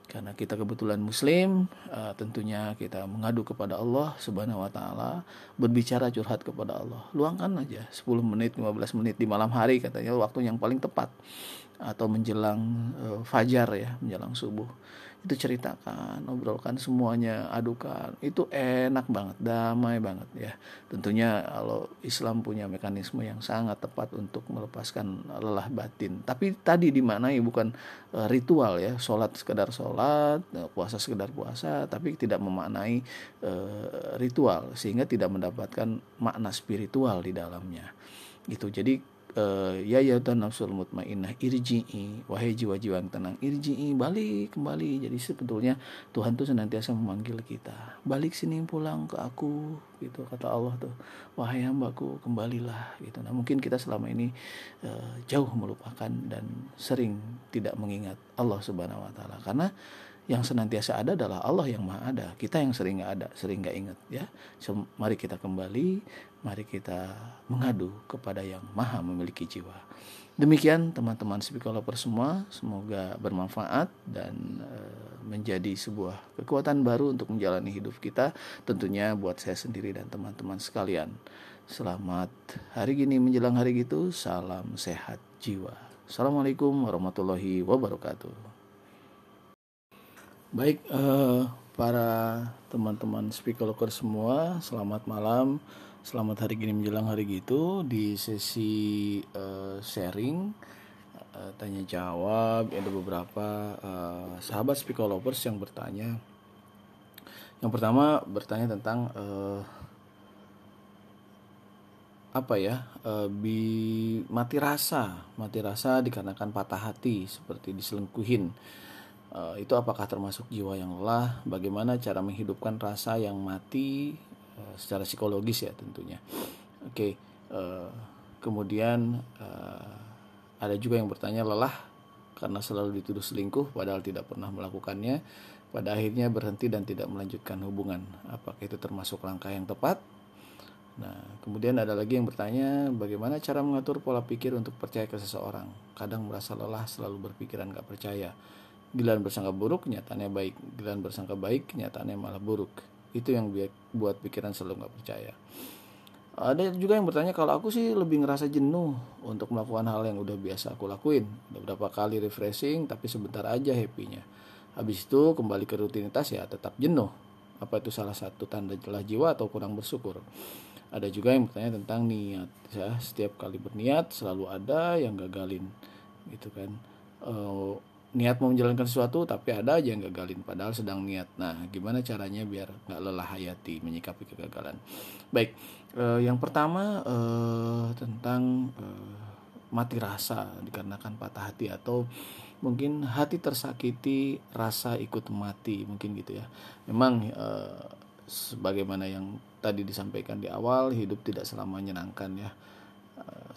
karena kita kebetulan muslim uh, tentunya kita mengadu kepada Allah Subhanahu wa taala berbicara curhat kepada Allah. Luangkan aja 10 menit 15 menit di malam hari katanya waktu yang paling tepat. Atau menjelang uh, fajar ya menjelang subuh itu ceritakan, obrolkan semuanya, adukan. Itu enak banget, damai banget ya. Tentunya kalau Islam punya mekanisme yang sangat tepat untuk melepaskan lelah batin. Tapi tadi dimaknai bukan uh, ritual ya, sholat sekedar sholat, eh, puasa sekedar puasa, tapi tidak memaknai uh, ritual sehingga tidak mendapatkan makna spiritual di dalamnya. Gitu. Jadi uh, ya ya nafsul mutmainnah irji'i. Wahai jiwa-jiwa yang tenang irji'i balik kembali. Jadi sebetulnya Tuhan tuh senantiasa memanggil kita. Balik sini pulang ke aku gitu kata Allah tuh. Wahai hambaku kembalilah gitu. Nah mungkin kita selama ini uh, jauh melupakan dan sering tidak mengingat Allah subhanahu wa taala. Karena yang senantiasa ada adalah Allah yang maha ada. Kita yang sering nggak ada sering nggak ingat ya. So, mari kita kembali mari kita mengadu kepada yang maha memiliki jiwa. Demikian teman-teman speaker semua. Semoga bermanfaat dan e, menjadi sebuah kekuatan baru untuk menjalani hidup kita tentunya buat saya sendiri dan teman-teman sekalian. Selamat hari gini menjelang hari gitu salam sehat jiwa. Assalamualaikum warahmatullahi wabarakatuh Baik, uh, para teman-teman speaker semua, selamat malam, selamat hari gini menjelang hari gitu di sesi uh, sharing, uh, tanya jawab, ada beberapa uh, sahabat speaker lovers yang bertanya. Yang pertama bertanya tentang uh, apa ya, uh, bi mati rasa, mati rasa dikarenakan patah hati seperti diselingkuhin uh, itu apakah termasuk jiwa yang lelah bagaimana cara menghidupkan rasa yang mati uh, secara psikologis ya tentunya oke eh, kemudian ada juga yang bertanya lelah karena selalu dituduh selingkuh padahal tidak pernah melakukannya pada akhirnya berhenti dan tidak melanjutkan hubungan apakah itu termasuk langkah yang tepat Nah, kemudian ada lagi yang bertanya, bagaimana cara mengatur pola pikir untuk percaya ke seseorang? Kadang merasa lelah, selalu berpikiran gak percaya. Giliran bersangka buruk, nyatanya baik. Giliran bersangka baik, nyatanya malah buruk. Itu yang buat pikiran selalu nggak percaya. Ada juga yang bertanya kalau aku sih lebih ngerasa jenuh untuk melakukan hal yang udah biasa aku lakuin. Udah berapa kali refreshing tapi sebentar aja happynya. Habis itu kembali ke rutinitas ya tetap jenuh. Apa itu salah satu tanda jelah jiwa atau kurang bersyukur? Ada juga yang bertanya tentang niat. Ya, setiap kali berniat selalu ada yang gagalin, gitu kan. Uh, niat mau menjalankan sesuatu tapi ada aja yang gagalin padahal sedang niat. Nah gimana caranya biar nggak lelah hayati menyikapi kegagalan? Baik eh, yang pertama eh, tentang eh, mati rasa dikarenakan patah hati atau mungkin hati tersakiti rasa ikut mati mungkin gitu ya. Memang eh, sebagaimana yang tadi disampaikan di awal hidup tidak selama menyenangkan ya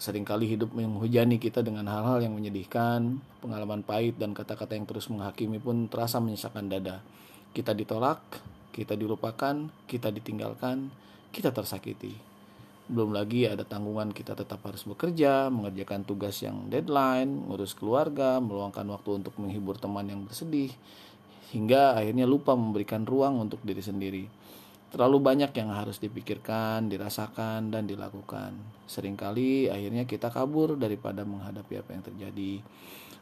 sering kali hidup menghujani kita dengan hal-hal yang menyedihkan pengalaman pahit dan kata-kata yang terus menghakimi pun terasa menyisakan dada kita ditolak kita dilupakan kita ditinggalkan kita tersakiti belum lagi ada tanggungan kita tetap harus bekerja, mengerjakan tugas yang deadline, ngurus keluarga, meluangkan waktu untuk menghibur teman yang bersedih, hingga akhirnya lupa memberikan ruang untuk diri sendiri. Terlalu banyak yang harus dipikirkan, dirasakan, dan dilakukan. Seringkali akhirnya kita kabur daripada menghadapi apa yang terjadi.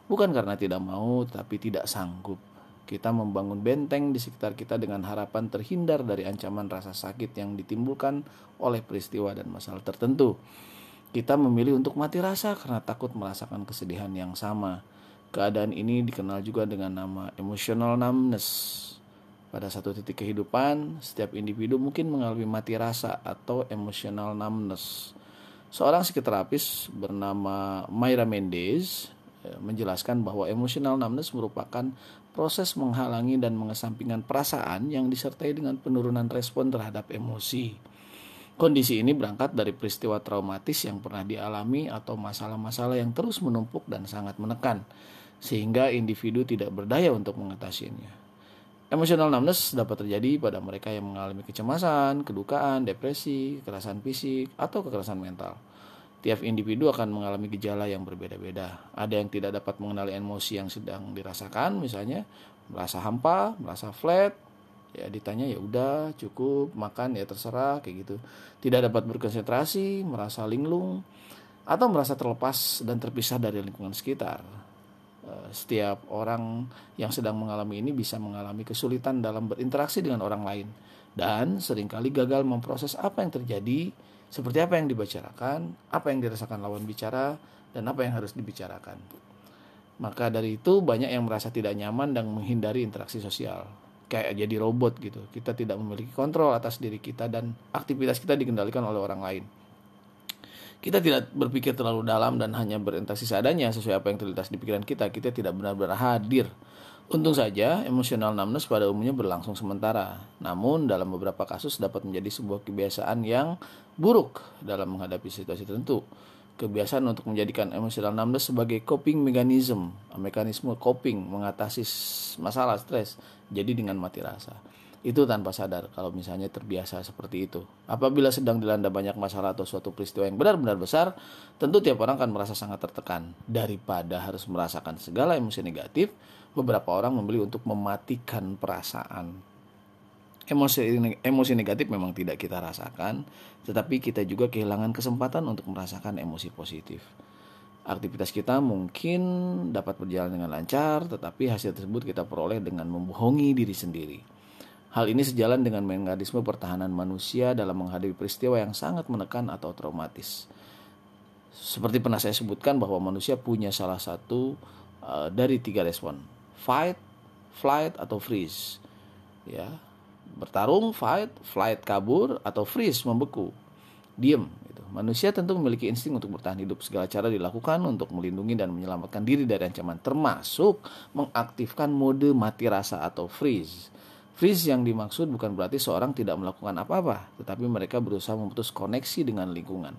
Bukan karena tidak mau, tapi tidak sanggup. Kita membangun benteng di sekitar kita dengan harapan terhindar dari ancaman rasa sakit yang ditimbulkan oleh peristiwa dan masalah tertentu. Kita memilih untuk mati rasa karena takut merasakan kesedihan yang sama. Keadaan ini dikenal juga dengan nama emotional numbness. Pada satu titik kehidupan, setiap individu mungkin mengalami mati rasa atau emotional numbness. Seorang psikoterapis bernama Myra Mendes eh, menjelaskan bahwa emotional numbness merupakan proses menghalangi dan mengesampingkan perasaan yang disertai dengan penurunan respon terhadap emosi. Kondisi ini berangkat dari peristiwa traumatis yang pernah dialami atau masalah-masalah yang terus menumpuk dan sangat menekan, sehingga individu tidak berdaya untuk mengatasinya. Emotional numbness dapat terjadi pada mereka yang mengalami kecemasan, kedukaan, depresi, kekerasan fisik, atau kekerasan mental. Tiap individu akan mengalami gejala yang berbeda-beda. Ada yang tidak dapat mengenali emosi yang sedang dirasakan, misalnya merasa hampa, merasa flat, ya ditanya ya udah cukup makan ya terserah kayak gitu. Tidak dapat berkonsentrasi, merasa linglung, atau merasa terlepas dan terpisah dari lingkungan sekitar. Setiap orang yang sedang mengalami ini bisa mengalami kesulitan dalam berinteraksi dengan orang lain dan sering kali gagal memproses apa yang terjadi seperti apa yang dibicarakan, apa yang dirasakan lawan bicara, dan apa yang harus dibicarakan. Maka dari itu banyak yang merasa tidak nyaman dan menghindari interaksi sosial. Kayak jadi robot gitu. Kita tidak memiliki kontrol atas diri kita dan aktivitas kita dikendalikan oleh orang lain. Kita tidak berpikir terlalu dalam dan hanya berinteraksi seadanya sesuai apa yang terlintas di pikiran kita. Kita tidak benar-benar hadir Untung saja, emosional numbness pada umumnya berlangsung sementara. Namun, dalam beberapa kasus dapat menjadi sebuah kebiasaan yang buruk dalam menghadapi situasi tertentu. Kebiasaan untuk menjadikan emosional numbness sebagai coping mechanism, mekanisme coping mengatasi masalah stres, jadi dengan mati rasa. Itu tanpa sadar kalau misalnya terbiasa seperti itu. Apabila sedang dilanda banyak masalah atau suatu peristiwa yang benar-benar besar, tentu tiap orang akan merasa sangat tertekan. Daripada harus merasakan segala emosi negatif, beberapa orang membeli untuk mematikan perasaan. Emosi emosi negatif memang tidak kita rasakan, tetapi kita juga kehilangan kesempatan untuk merasakan emosi positif. Aktivitas kita mungkin dapat berjalan dengan lancar, tetapi hasil tersebut kita peroleh dengan membohongi diri sendiri. Hal ini sejalan dengan mekanisme pertahanan manusia dalam menghadapi peristiwa yang sangat menekan atau traumatis. Seperti pernah saya sebutkan bahwa manusia punya salah satu uh, dari tiga respon, fight, flight atau freeze. Ya. Bertarung, fight, flight kabur atau freeze membeku. Diam gitu. Manusia tentu memiliki insting untuk bertahan hidup. Segala cara dilakukan untuk melindungi dan menyelamatkan diri dari ancaman termasuk mengaktifkan mode mati rasa atau freeze. Freeze yang dimaksud bukan berarti seorang tidak melakukan apa-apa, tetapi mereka berusaha memutus koneksi dengan lingkungan.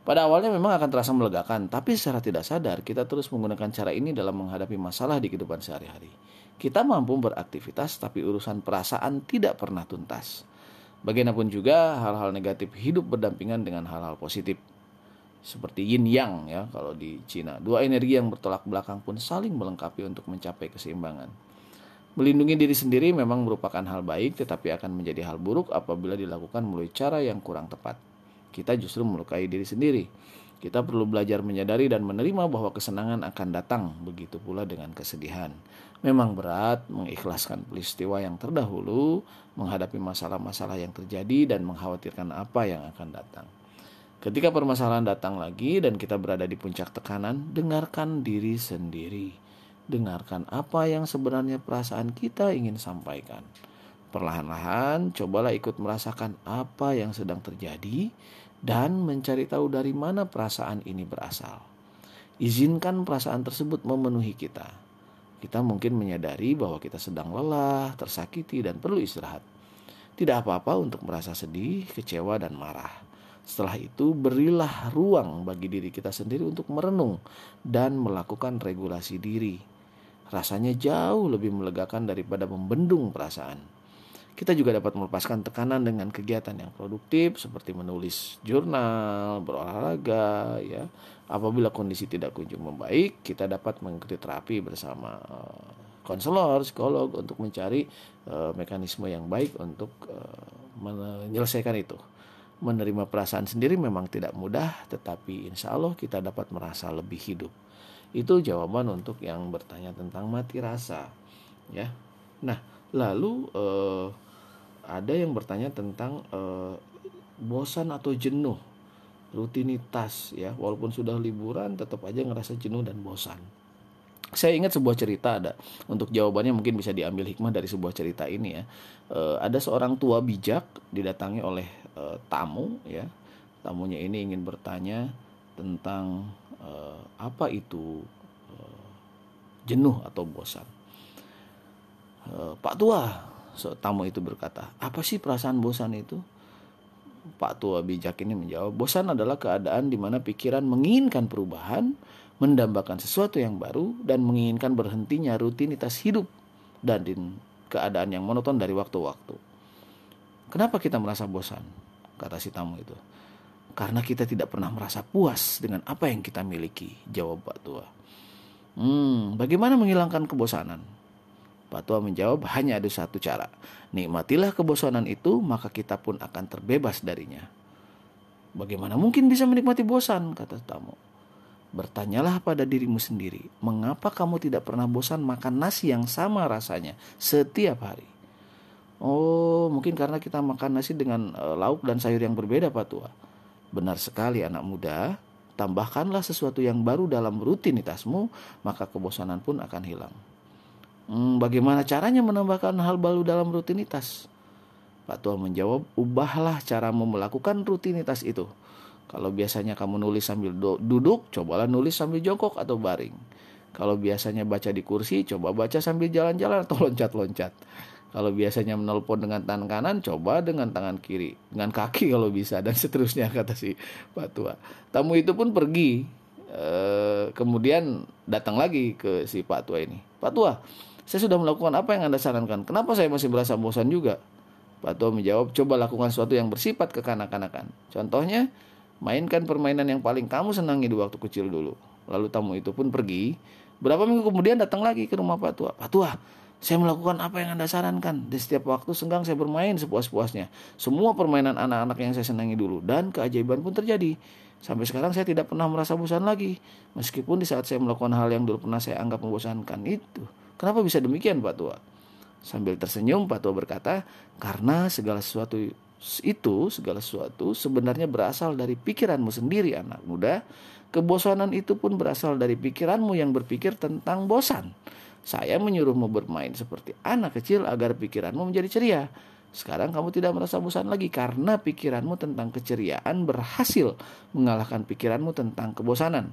Pada awalnya memang akan terasa melegakan, tapi secara tidak sadar kita terus menggunakan cara ini dalam menghadapi masalah di kehidupan sehari-hari. Kita mampu beraktivitas, tapi urusan perasaan tidak pernah tuntas. Bagaimanapun juga, hal-hal negatif hidup berdampingan dengan hal-hal positif. Seperti yin yang ya kalau di Cina. Dua energi yang bertolak belakang pun saling melengkapi untuk mencapai keseimbangan. Melindungi diri sendiri memang merupakan hal baik, tetapi akan menjadi hal buruk apabila dilakukan melalui cara yang kurang tepat kita justru melukai diri sendiri. Kita perlu belajar menyadari dan menerima bahwa kesenangan akan datang, begitu pula dengan kesedihan. Memang berat mengikhlaskan peristiwa yang terdahulu, menghadapi masalah-masalah yang terjadi, dan mengkhawatirkan apa yang akan datang. Ketika permasalahan datang lagi dan kita berada di puncak tekanan, dengarkan diri sendiri. Dengarkan apa yang sebenarnya perasaan kita ingin sampaikan. Perlahan-lahan, cobalah ikut merasakan apa yang sedang terjadi dan mencari tahu dari mana perasaan ini berasal. Izinkan perasaan tersebut memenuhi kita. Kita mungkin menyadari bahwa kita sedang lelah, tersakiti, dan perlu istirahat. Tidak apa-apa untuk merasa sedih, kecewa, dan marah. Setelah itu, berilah ruang bagi diri kita sendiri untuk merenung dan melakukan regulasi diri. Rasanya jauh lebih melegakan daripada membendung perasaan. Kita juga dapat melepaskan tekanan dengan kegiatan yang produktif seperti menulis jurnal, berolahraga, ya. Apabila kondisi tidak kunjung membaik, kita dapat mengikuti terapi bersama eh, konselor, psikolog untuk mencari uh, mekanisme yang baik untuk uh, menyelesaikan itu. Menerima perasaan sendiri memang tidak mudah, tetapi insya Allah kita dapat merasa lebih hidup. Itu jawaban untuk yang bertanya tentang mati rasa, ya. Nah, lalu uh, ada yang bertanya tentang uh, bosan atau jenuh rutinitas ya. Walaupun sudah liburan tetap aja ngerasa jenuh dan bosan. Saya ingat sebuah cerita ada untuk jawabannya mungkin bisa diambil hikmah dari sebuah cerita ini ya. E, ada seorang tua bijak didatangi oleh e, tamu ya. Tamunya ini ingin bertanya tentang e, apa itu e, jenuh atau bosan e, Pak tua tamu itu berkata, "Apa sih perasaan bosan itu?" Pak tua bijak ini menjawab, "Bosan adalah keadaan di mana pikiran menginginkan perubahan, mendambakan sesuatu yang baru dan menginginkan berhentinya rutinitas hidup dan keadaan yang monoton dari waktu-waktu." Kenapa kita merasa bosan? kata si tamu itu. Karena kita tidak pernah merasa puas dengan apa yang kita miliki, jawab Pak tua. Hmm, bagaimana menghilangkan kebosanan? Pak Tua menjawab, hanya ada satu cara. Nikmatilah kebosanan itu, maka kita pun akan terbebas darinya. Bagaimana mungkin bisa menikmati bosan, kata tamu. Bertanyalah pada dirimu sendiri, mengapa kamu tidak pernah bosan makan nasi yang sama rasanya setiap hari? Oh, mungkin karena kita makan nasi dengan uh, lauk dan sayur yang berbeda, Pak Tua. Benar sekali anak muda, tambahkanlah sesuatu yang baru dalam rutinitasmu, maka kebosanan pun akan hilang. Hmm, bagaimana caranya menambahkan hal baru dalam rutinitas? Pak Tua menjawab, ubahlah cara melakukan rutinitas itu. Kalau biasanya kamu nulis sambil duduk, cobalah nulis sambil jongkok atau baring. Kalau biasanya baca di kursi, coba baca sambil jalan-jalan atau loncat-loncat. Kalau biasanya menelpon dengan tangan kanan, coba dengan tangan kiri, dengan kaki kalau bisa dan seterusnya kata si Pak Tua. Tamu itu pun pergi, e, kemudian datang lagi ke si Pak Tua ini. Pak Tua, saya sudah melakukan apa yang Anda sarankan. Kenapa saya masih merasa bosan juga? Pak Tua menjawab, coba lakukan sesuatu yang bersifat kekanak-kanakan. Contohnya, mainkan permainan yang paling kamu senangi di waktu kecil dulu. Lalu tamu itu pun pergi. Berapa minggu kemudian datang lagi ke rumah Pak Tua. Pak Tua, saya melakukan apa yang Anda sarankan. Di setiap waktu senggang saya bermain sepuas-puasnya. Semua permainan anak-anak yang saya senangi dulu. Dan keajaiban pun terjadi. Sampai sekarang saya tidak pernah merasa bosan lagi. Meskipun di saat saya melakukan hal yang dulu pernah saya anggap membosankan itu. Kenapa bisa demikian Pak Tua? Sambil tersenyum Pak Tua berkata, karena segala sesuatu itu, segala sesuatu sebenarnya berasal dari pikiranmu sendiri anak muda. Kebosanan itu pun berasal dari pikiranmu yang berpikir tentang bosan. Saya menyuruhmu bermain seperti anak kecil agar pikiranmu menjadi ceria. Sekarang kamu tidak merasa bosan lagi karena pikiranmu tentang keceriaan berhasil mengalahkan pikiranmu tentang kebosanan.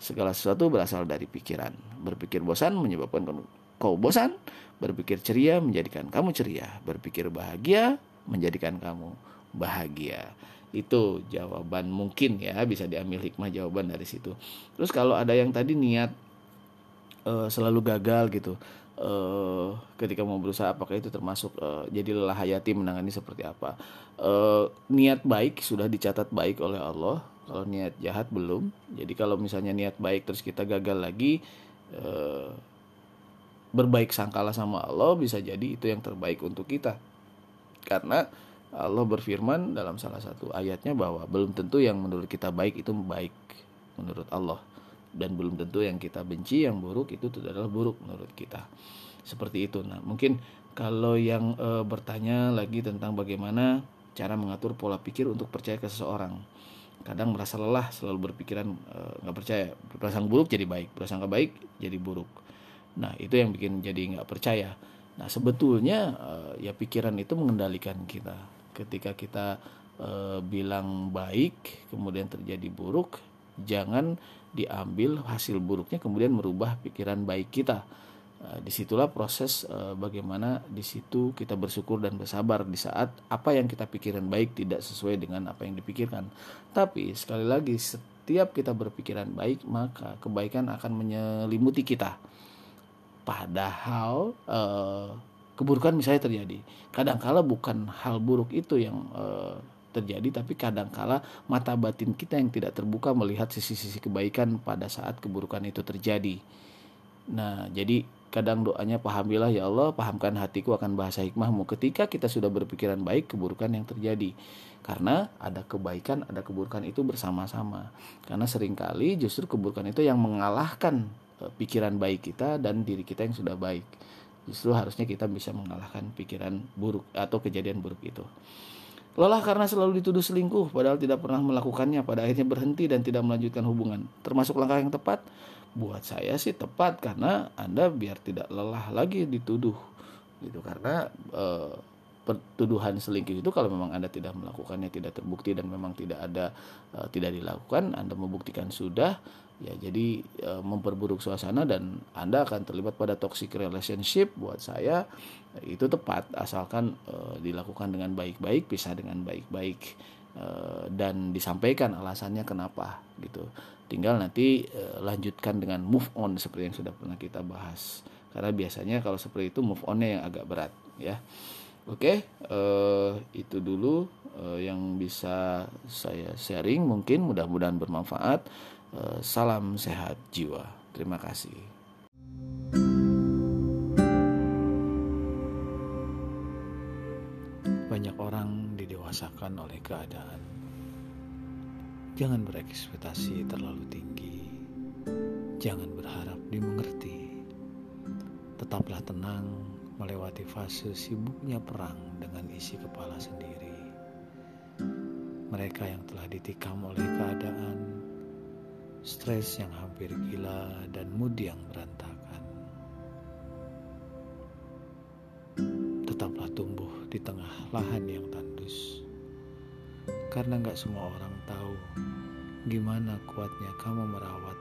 Segala sesuatu berasal dari pikiran. Berpikir bosan menyebabkan kau bosan, berpikir ceria menjadikan kamu ceria, berpikir bahagia menjadikan kamu bahagia. Itu jawaban mungkin ya, bisa diambil hikmah jawaban dari situ. Terus kalau ada yang tadi niat uh, selalu gagal gitu. Uh, ketika mau berusaha apakah itu termasuk uh, jadi lelah hayati menangani seperti apa? Uh, niat baik sudah dicatat baik oleh Allah. Kalau niat jahat belum. Jadi kalau misalnya niat baik terus kita gagal lagi eh, berbaik sangkalah sama Allah bisa jadi itu yang terbaik untuk kita. Karena Allah berfirman dalam salah satu ayatnya bahwa belum tentu yang menurut kita baik itu baik menurut Allah dan belum tentu yang kita benci yang buruk itu adalah buruk menurut kita. Seperti itu. Nah mungkin kalau yang e, bertanya lagi tentang bagaimana cara mengatur pola pikir untuk percaya ke seseorang. Kadang merasa lelah selalu berpikiran eh, nggak uh, percaya. Prasangka buruk jadi baik prasangka baik jadi buruk. Nah itu yang bikin jadi nggak percaya. Nah sebetulnya uh, ya pikiran itu mengendalikan kita. Ketika kita uh, bilang baik kemudian terjadi buruk jangan diambil hasil buruknya kemudian merubah pikiran baik kita Eh, di situlah proses uh, bagaimana di situ kita bersyukur dan bersabar di saat apa yang kita pikirkan baik tidak sesuai dengan apa yang dipikirkan. Tapi sekali lagi setiap kita berpikiran baik maka kebaikan akan menyelimuti kita. Padahal uh, keburukan misalnya terjadi. Kadangkala bukan hal buruk itu yang terjadi tapi kadangkala mata batin kita yang tidak terbuka melihat sisi-sisi kebaikan pada saat keburukan itu terjadi. Nah, jadi kadang doanya pahamilah ya Allah pahamkan hatiku akan bahasa hikmahmu. Ketika kita sudah berpikiran baik keburukan yang terjadi. Karena ada kebaikan ada keburukan itu bersama-sama. Karena sering kali justru keburukan itu yang mengalahkan e, pikiran baik kita dan diri kita yang sudah baik. Justru harusnya kita bisa mengalahkan pikiran buruk atau kejadian buruk itu Lelah karena selalu dituduh selingkuh padahal tidak pernah melakukannya pada akhirnya berhenti dan tidak melanjutkan hubungan. Termasuk langkah yang tepat? Buat saya sih tepat karena Anda biar tidak lelah lagi dituduh. Gitu karena e, pertuduhan selingkuh itu kalau memang Anda tidak melakukannya tidak terbukti dan memang tidak ada e, tidak dilakukan Anda membuktikan sudah ya jadi e, memperburuk suasana dan Anda akan terlibat pada toxic relationship. Buat saya itu tepat asalkan e, dilakukan dengan baik-baik pisah dengan baik-baik e, dan disampaikan alasannya kenapa gitu. Tinggal nanti uh, lanjutkan dengan move on seperti yang sudah pernah kita bahas. Karena biasanya kalau seperti itu move onnya yang agak berat ya. Oke uh, itu dulu uh, yang bisa saya sharing. Mungkin mudah-mudahan bermanfaat. Uh, salam sehat jiwa. Terima kasih orang didewasakan oleh keadaan Jangan berekspektasi terlalu tinggi. Jangan berharap dimengerti. Tetaplah tenang melewati fase sibuknya perang dengan isi kepala sendiri. Mereka yang telah ditikam oleh keadaan, stres yang hampir gila, dan mood yang berantakan. Tetaplah tumbuh di tengah lahan semua orang tahu gimana kuatnya kamu merawat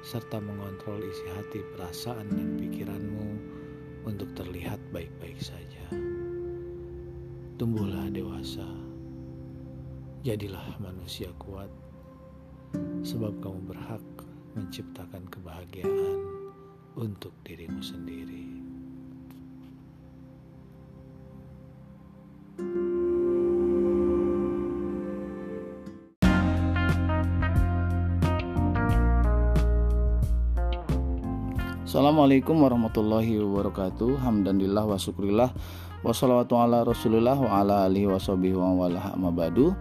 serta mengontrol isi hati, perasaan, dan pikiranmu untuk terlihat baik-baik saja. Tumbuhlah dewasa, jadilah manusia kuat, sebab kamu berhak menciptakan kebahagiaan untuk dirimu sendiri. Assalamualaikum warahmatullahi wabarakatuh. Hamdanillah wa syukurillah Wassalatu ala rasulillah wa alihi wa sahbihi wa mabadu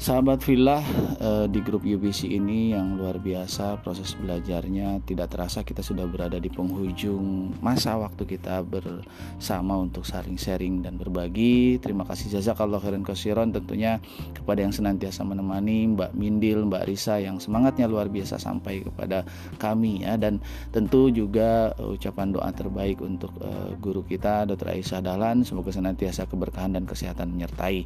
Sahabat Villa eh, di grup UPC ini yang luar biasa proses belajarnya tidak terasa kita sudah berada di penghujung masa waktu kita bersama untuk saling sharing dan berbagi. Terima kasih jazakallah khairan kasiron tentunya kepada yang senantiasa menemani Mbak Mindil, Mbak Risa yang semangatnya luar biasa sampai kepada kami ya dan tentu juga uh, ucapan doa terbaik untuk uh, guru kita Dr. Aisyah Dahlan semoga senantiasa keberkahan dan kesehatan menyertai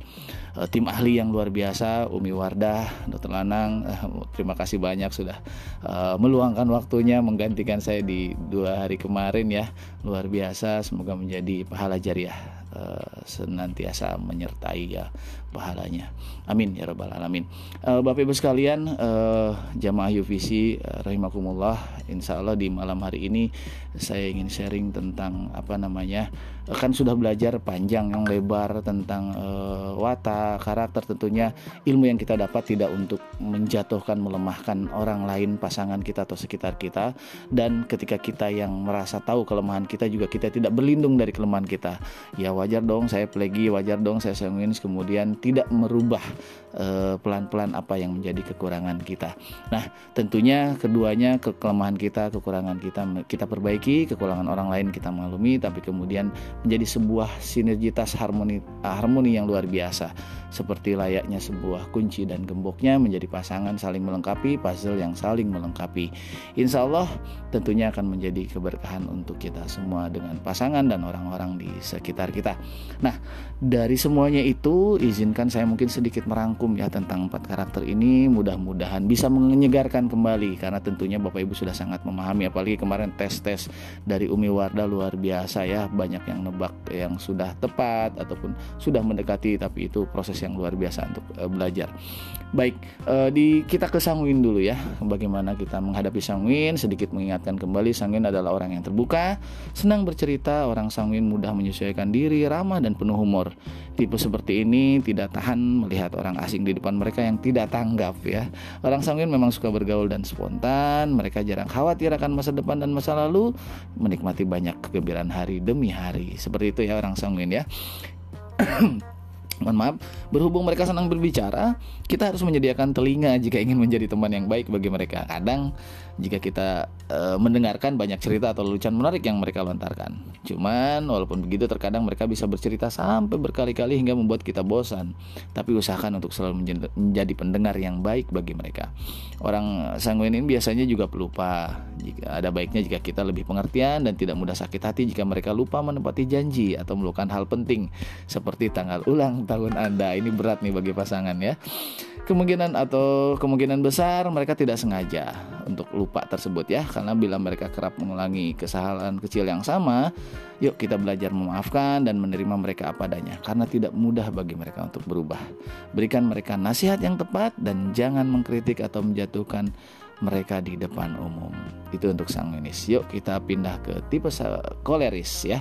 tim ahli yang luar biasa Umi Wardah, Dr. Lanang, eh, terima kasih banyak sudah uh, meluangkan waktunya menggantikan saya di dua hari kemarin ya, luar biasa. Semoga menjadi pahala jariah uh, senantiasa menyertai ya pahalanya. Amin ya rabbal alamin. Uh, Bapak Ibu sekalian, uh, jamaah UVC uh, rahimakumullah, insya Allah di malam hari ini saya ingin sharing tentang apa namanya kan sudah belajar panjang yang lebar tentang uh, watak karakter tentunya ilmu yang kita dapat tidak untuk menjatuhkan melemahkan orang lain pasangan kita atau sekitar kita dan ketika kita yang merasa tahu kelemahan kita juga kita tidak berlindung dari kelemahan kita ya wajar dong saya plegi wajar dong saya sanguin kemudian tidak merubah eh, pelan-pelan apa yang menjadi kekurangan kita. Nah tentunya keduanya kelemahan kita kekurangan kita kita perbaiki kekurangan orang lain kita maklumi tapi kemudian menjadi sebuah sinergitas harmoni harmoni yang luar biasa. Seperti layaknya sebuah kunci dan gemboknya menjadi pasangan saling melengkapi puzzle yang saling melengkapi. Insya Allah tentunya akan menjadi keberkahan untuk kita semua dengan pasangan dan orang-orang di sekitar kita. Nah, dari semuanya itu izinkan saya mungkin sedikit merangkum ya tentang empat karakter ini mudah-mudahan bisa menyegarkan kembali karena tentunya Bapak Ibu sudah sangat memahami apalagi kemarin tes-tes dari Umi Wardah luar biasa ya banyak yang nebak yang sudah tepat ataupun sudah mendekati tapi itu proses yang luar biasa untuk uh, belajar. Baik, uh, di kita ke Sangwin dulu ya. Bagaimana kita menghadapi Sangwin sedikit mengingatkan kembali Sangwin adalah orang yang terbuka, senang bercerita, orang Sangwin mudah menyesuaikan diri, ramah dan penuh humor. Tipe seperti ini tidak tahan melihat orang asing di depan mereka yang tidak tanggap ya. Orang sanguin memang suka bergaul dan spontan, mereka jarang khawatir akan masa depan dan masa lalu, menikmati banyak kegembiraan hari demi hari. Seperti itu ya orang sanguin ya. mohon maaf, berhubung mereka senang berbicara, kita harus menyediakan telinga jika ingin menjadi teman yang baik bagi mereka. Kadang jika kita e, mendengarkan banyak cerita atau lelucon menarik yang mereka lontarkan. Cuman walaupun begitu terkadang mereka bisa bercerita sampai berkali-kali hingga membuat kita bosan. Tapi usahakan untuk selalu menjadi pendengar yang baik bagi mereka. Orang sanguin ini biasanya juga pelupa. Jika ada baiknya jika kita lebih pengertian dan tidak mudah sakit hati jika mereka lupa menepati janji atau melakukan hal penting seperti tanggal ulang tahun Anda. Ini berat nih bagi pasangan ya kemungkinan atau kemungkinan besar mereka tidak sengaja untuk lupa tersebut ya. Karena bila mereka kerap mengulangi kesalahan kecil yang sama yuk kita belajar memaafkan dan menerima mereka apa adanya. Karena tidak mudah bagi mereka untuk berubah. Berikan mereka nasihat yang tepat dan jangan mengkritik atau menjatuhkan mereka di depan umum. Itu untuk sang sanguinis yuk kita pindah ke tipe koleris ya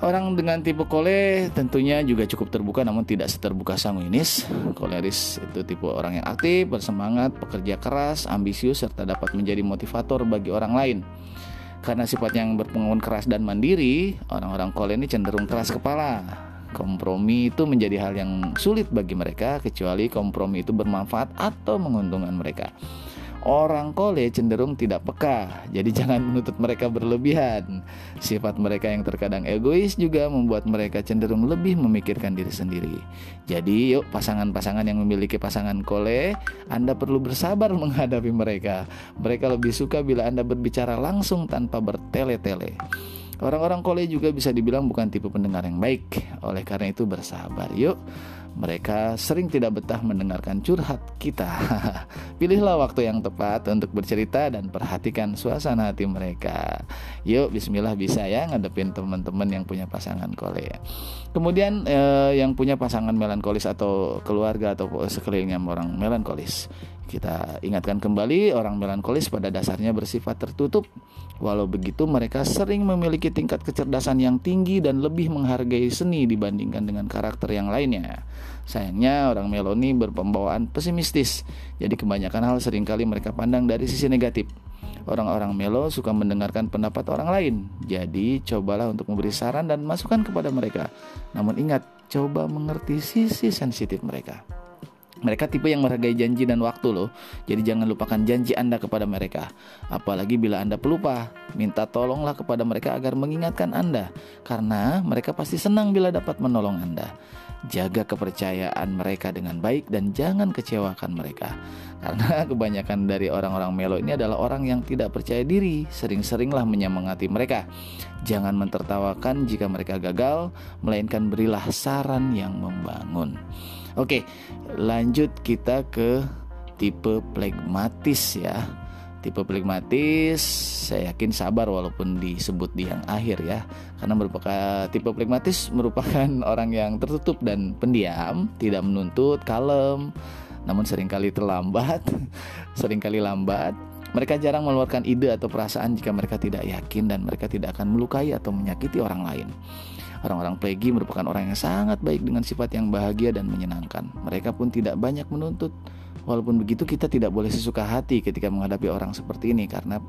Orang dengan tipe kole tentunya juga cukup terbuka namun tidak seterbuka sanguinis. Koleris itu tipe orang yang aktif, bersemangat, pekerja keras, ambisius serta dapat menjadi motivator bagi orang lain. Karena sifat yang berpengaruh keras dan mandiri, orang-orang kole ini cenderung keras kepala. Kompromi itu menjadi hal yang sulit bagi mereka kecuali kompromi itu bermanfaat atau menguntungkan mereka. Orang kole cenderung tidak peka, jadi jangan menuntut mereka berlebihan. Sifat mereka yang terkadang egois juga membuat mereka cenderung lebih memikirkan diri sendiri. Jadi, yuk, pasangan-pasangan yang memiliki pasangan kole, Anda perlu bersabar menghadapi mereka. Mereka lebih suka bila Anda berbicara langsung tanpa bertele-tele. Orang-orang kole juga bisa dibilang bukan tipe pendengar yang baik. Oleh karena itu, bersabar yuk mereka sering tidak betah mendengarkan curhat kita. Pilihlah waktu yang tepat untuk bercerita dan perhatikan suasana hati mereka. Yuk, bismillah bisa ya ngadepin teman-teman yang punya pasangan kole. Kemudian eh, yang punya pasangan melankolis atau keluarga atau sekelilingnya orang melankolis. Kita ingatkan kembali orang melankolis pada dasarnya bersifat tertutup. Walau begitu mereka sering memiliki tingkat kecerdasan yang tinggi dan lebih menghargai seni dibandingkan dengan karakter yang lainnya. Sayangnya orang meloni berpembawaan pesimistis. Jadi kebanyakan hal sering kali mereka pandang dari sisi negatif. Orang-orang melo suka mendengarkan pendapat orang lain. Jadi cobalah untuk memberi saran dan masukan kepada mereka. Namun ingat, coba mengerti sisi sensitif mereka. Mereka tipe yang menghargai janji dan waktu loh. Jadi jangan lupakan janji Anda kepada mereka. Apalagi bila Anda pelupa, minta tolonglah kepada mereka agar mengingatkan Anda. Karena mereka pasti senang bila dapat menolong Anda. Jaga kepercayaan mereka dengan baik dan jangan kecewakan mereka. Karena kebanyakan dari orang-orang melo ini adalah orang yang tidak percaya diri, sering-seringlah menyemangati mereka. Jangan mentertawakan jika mereka gagal, melainkan berilah saran yang membangun. Oke, lanjut kita ke tipe plekmatis ya. Tipe plekmatis saya yakin sabar walaupun disebut di yang akhir ya. Karena merupakan tipe plekmatis merupakan orang yang tertutup dan pendiam, tidak menuntut, kalem, namun sering kali terlambat, sering kali lambat. Mereka jarang mengeluarkan ide atau perasaan jika mereka tidak yakin dan mereka tidak akan melukai atau menyakiti orang lain. Orang-orang plegi merupakan orang yang sangat baik dengan sifat yang bahagia dan menyenangkan. Mereka pun tidak banyak menuntut. Walaupun begitu kita tidak boleh sesuka hati ketika menghadapi orang seperti ini karena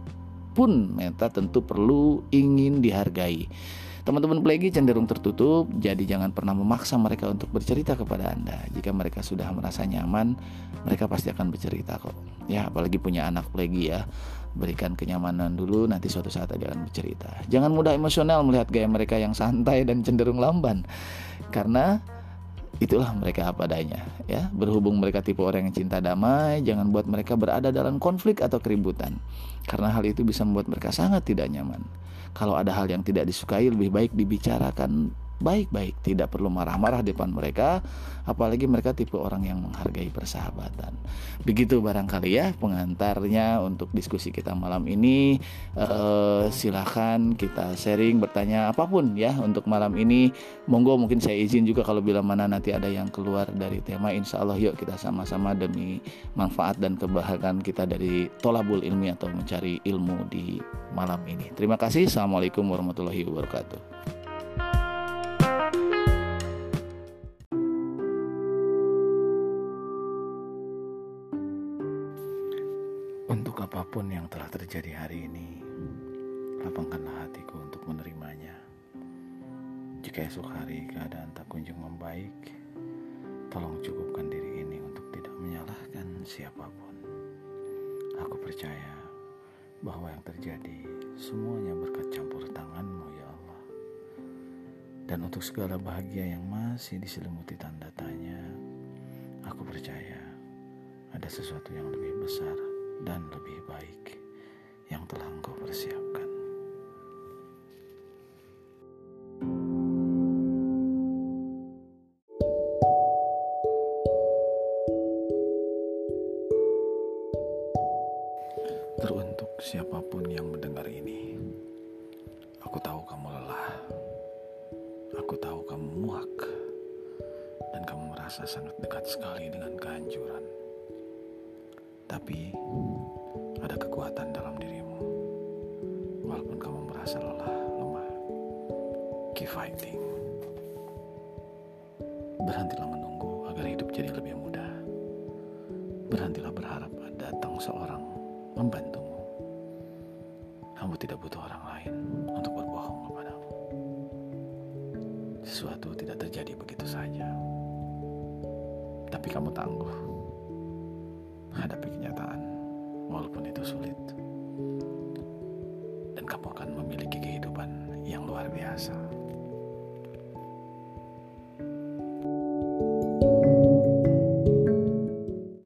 pun meta tentu perlu ingin dihargai. Teman-teman plegi cenderung tertutup, jadi jangan pernah memaksa mereka untuk bercerita kepada Anda. Jika mereka sudah merasa nyaman, mereka pasti akan bercerita kok. Ya, apalagi punya anak plegi ya. Berikan kenyamanan dulu, nanti suatu saat dia akan bercerita. Jangan mudah emosional melihat gaya mereka yang santai dan cenderung lamban. Karena itulah mereka apa adanya ya. Berhubung mereka tipe orang yang cinta damai jangan buat mereka berada dalam konflik atau keributan. Karena hal itu bisa membuat mereka sangat tidak nyaman. Kalau ada hal yang tidak disukai lebih baik dibicarakan baik-baik, tidak perlu marah-marah di depan mereka, apalagi mereka tipe orang yang menghargai persahabatan. Begitu barangkali ya pengantarnya untuk diskusi kita malam ini. Uh, silahkan kita sharing, bertanya apa pun ya untuk malam ini. Monggo mungkin saya izin juga kalau bila mana nanti ada yang keluar dari tema, insya Allah yuk kita sama-sama demi manfaat dan kebahagiaan kita dari tolabul ilmi atau mencari ilmu di malam ini. Terima kasih. Assalamualaikum warahmatullahi wabarakatuh. Apa pun yang telah terjadi hari ini, lapangkanlah hatiku untuk menerimanya. Jika esok hari keadaan tak kunjung membaik, tolong cukupkan diri ini untuk tidak menyalahkan siapa pun. Aku percaya bahwa yang terjadi semuanya berkat campur tanganmu ya Allah. Dan untuk segala bahagia yang masih diselimuti tanda tanya, aku percaya ada sesuatu yang lebih besar dan lebih baik yang telah engkau persiapkan.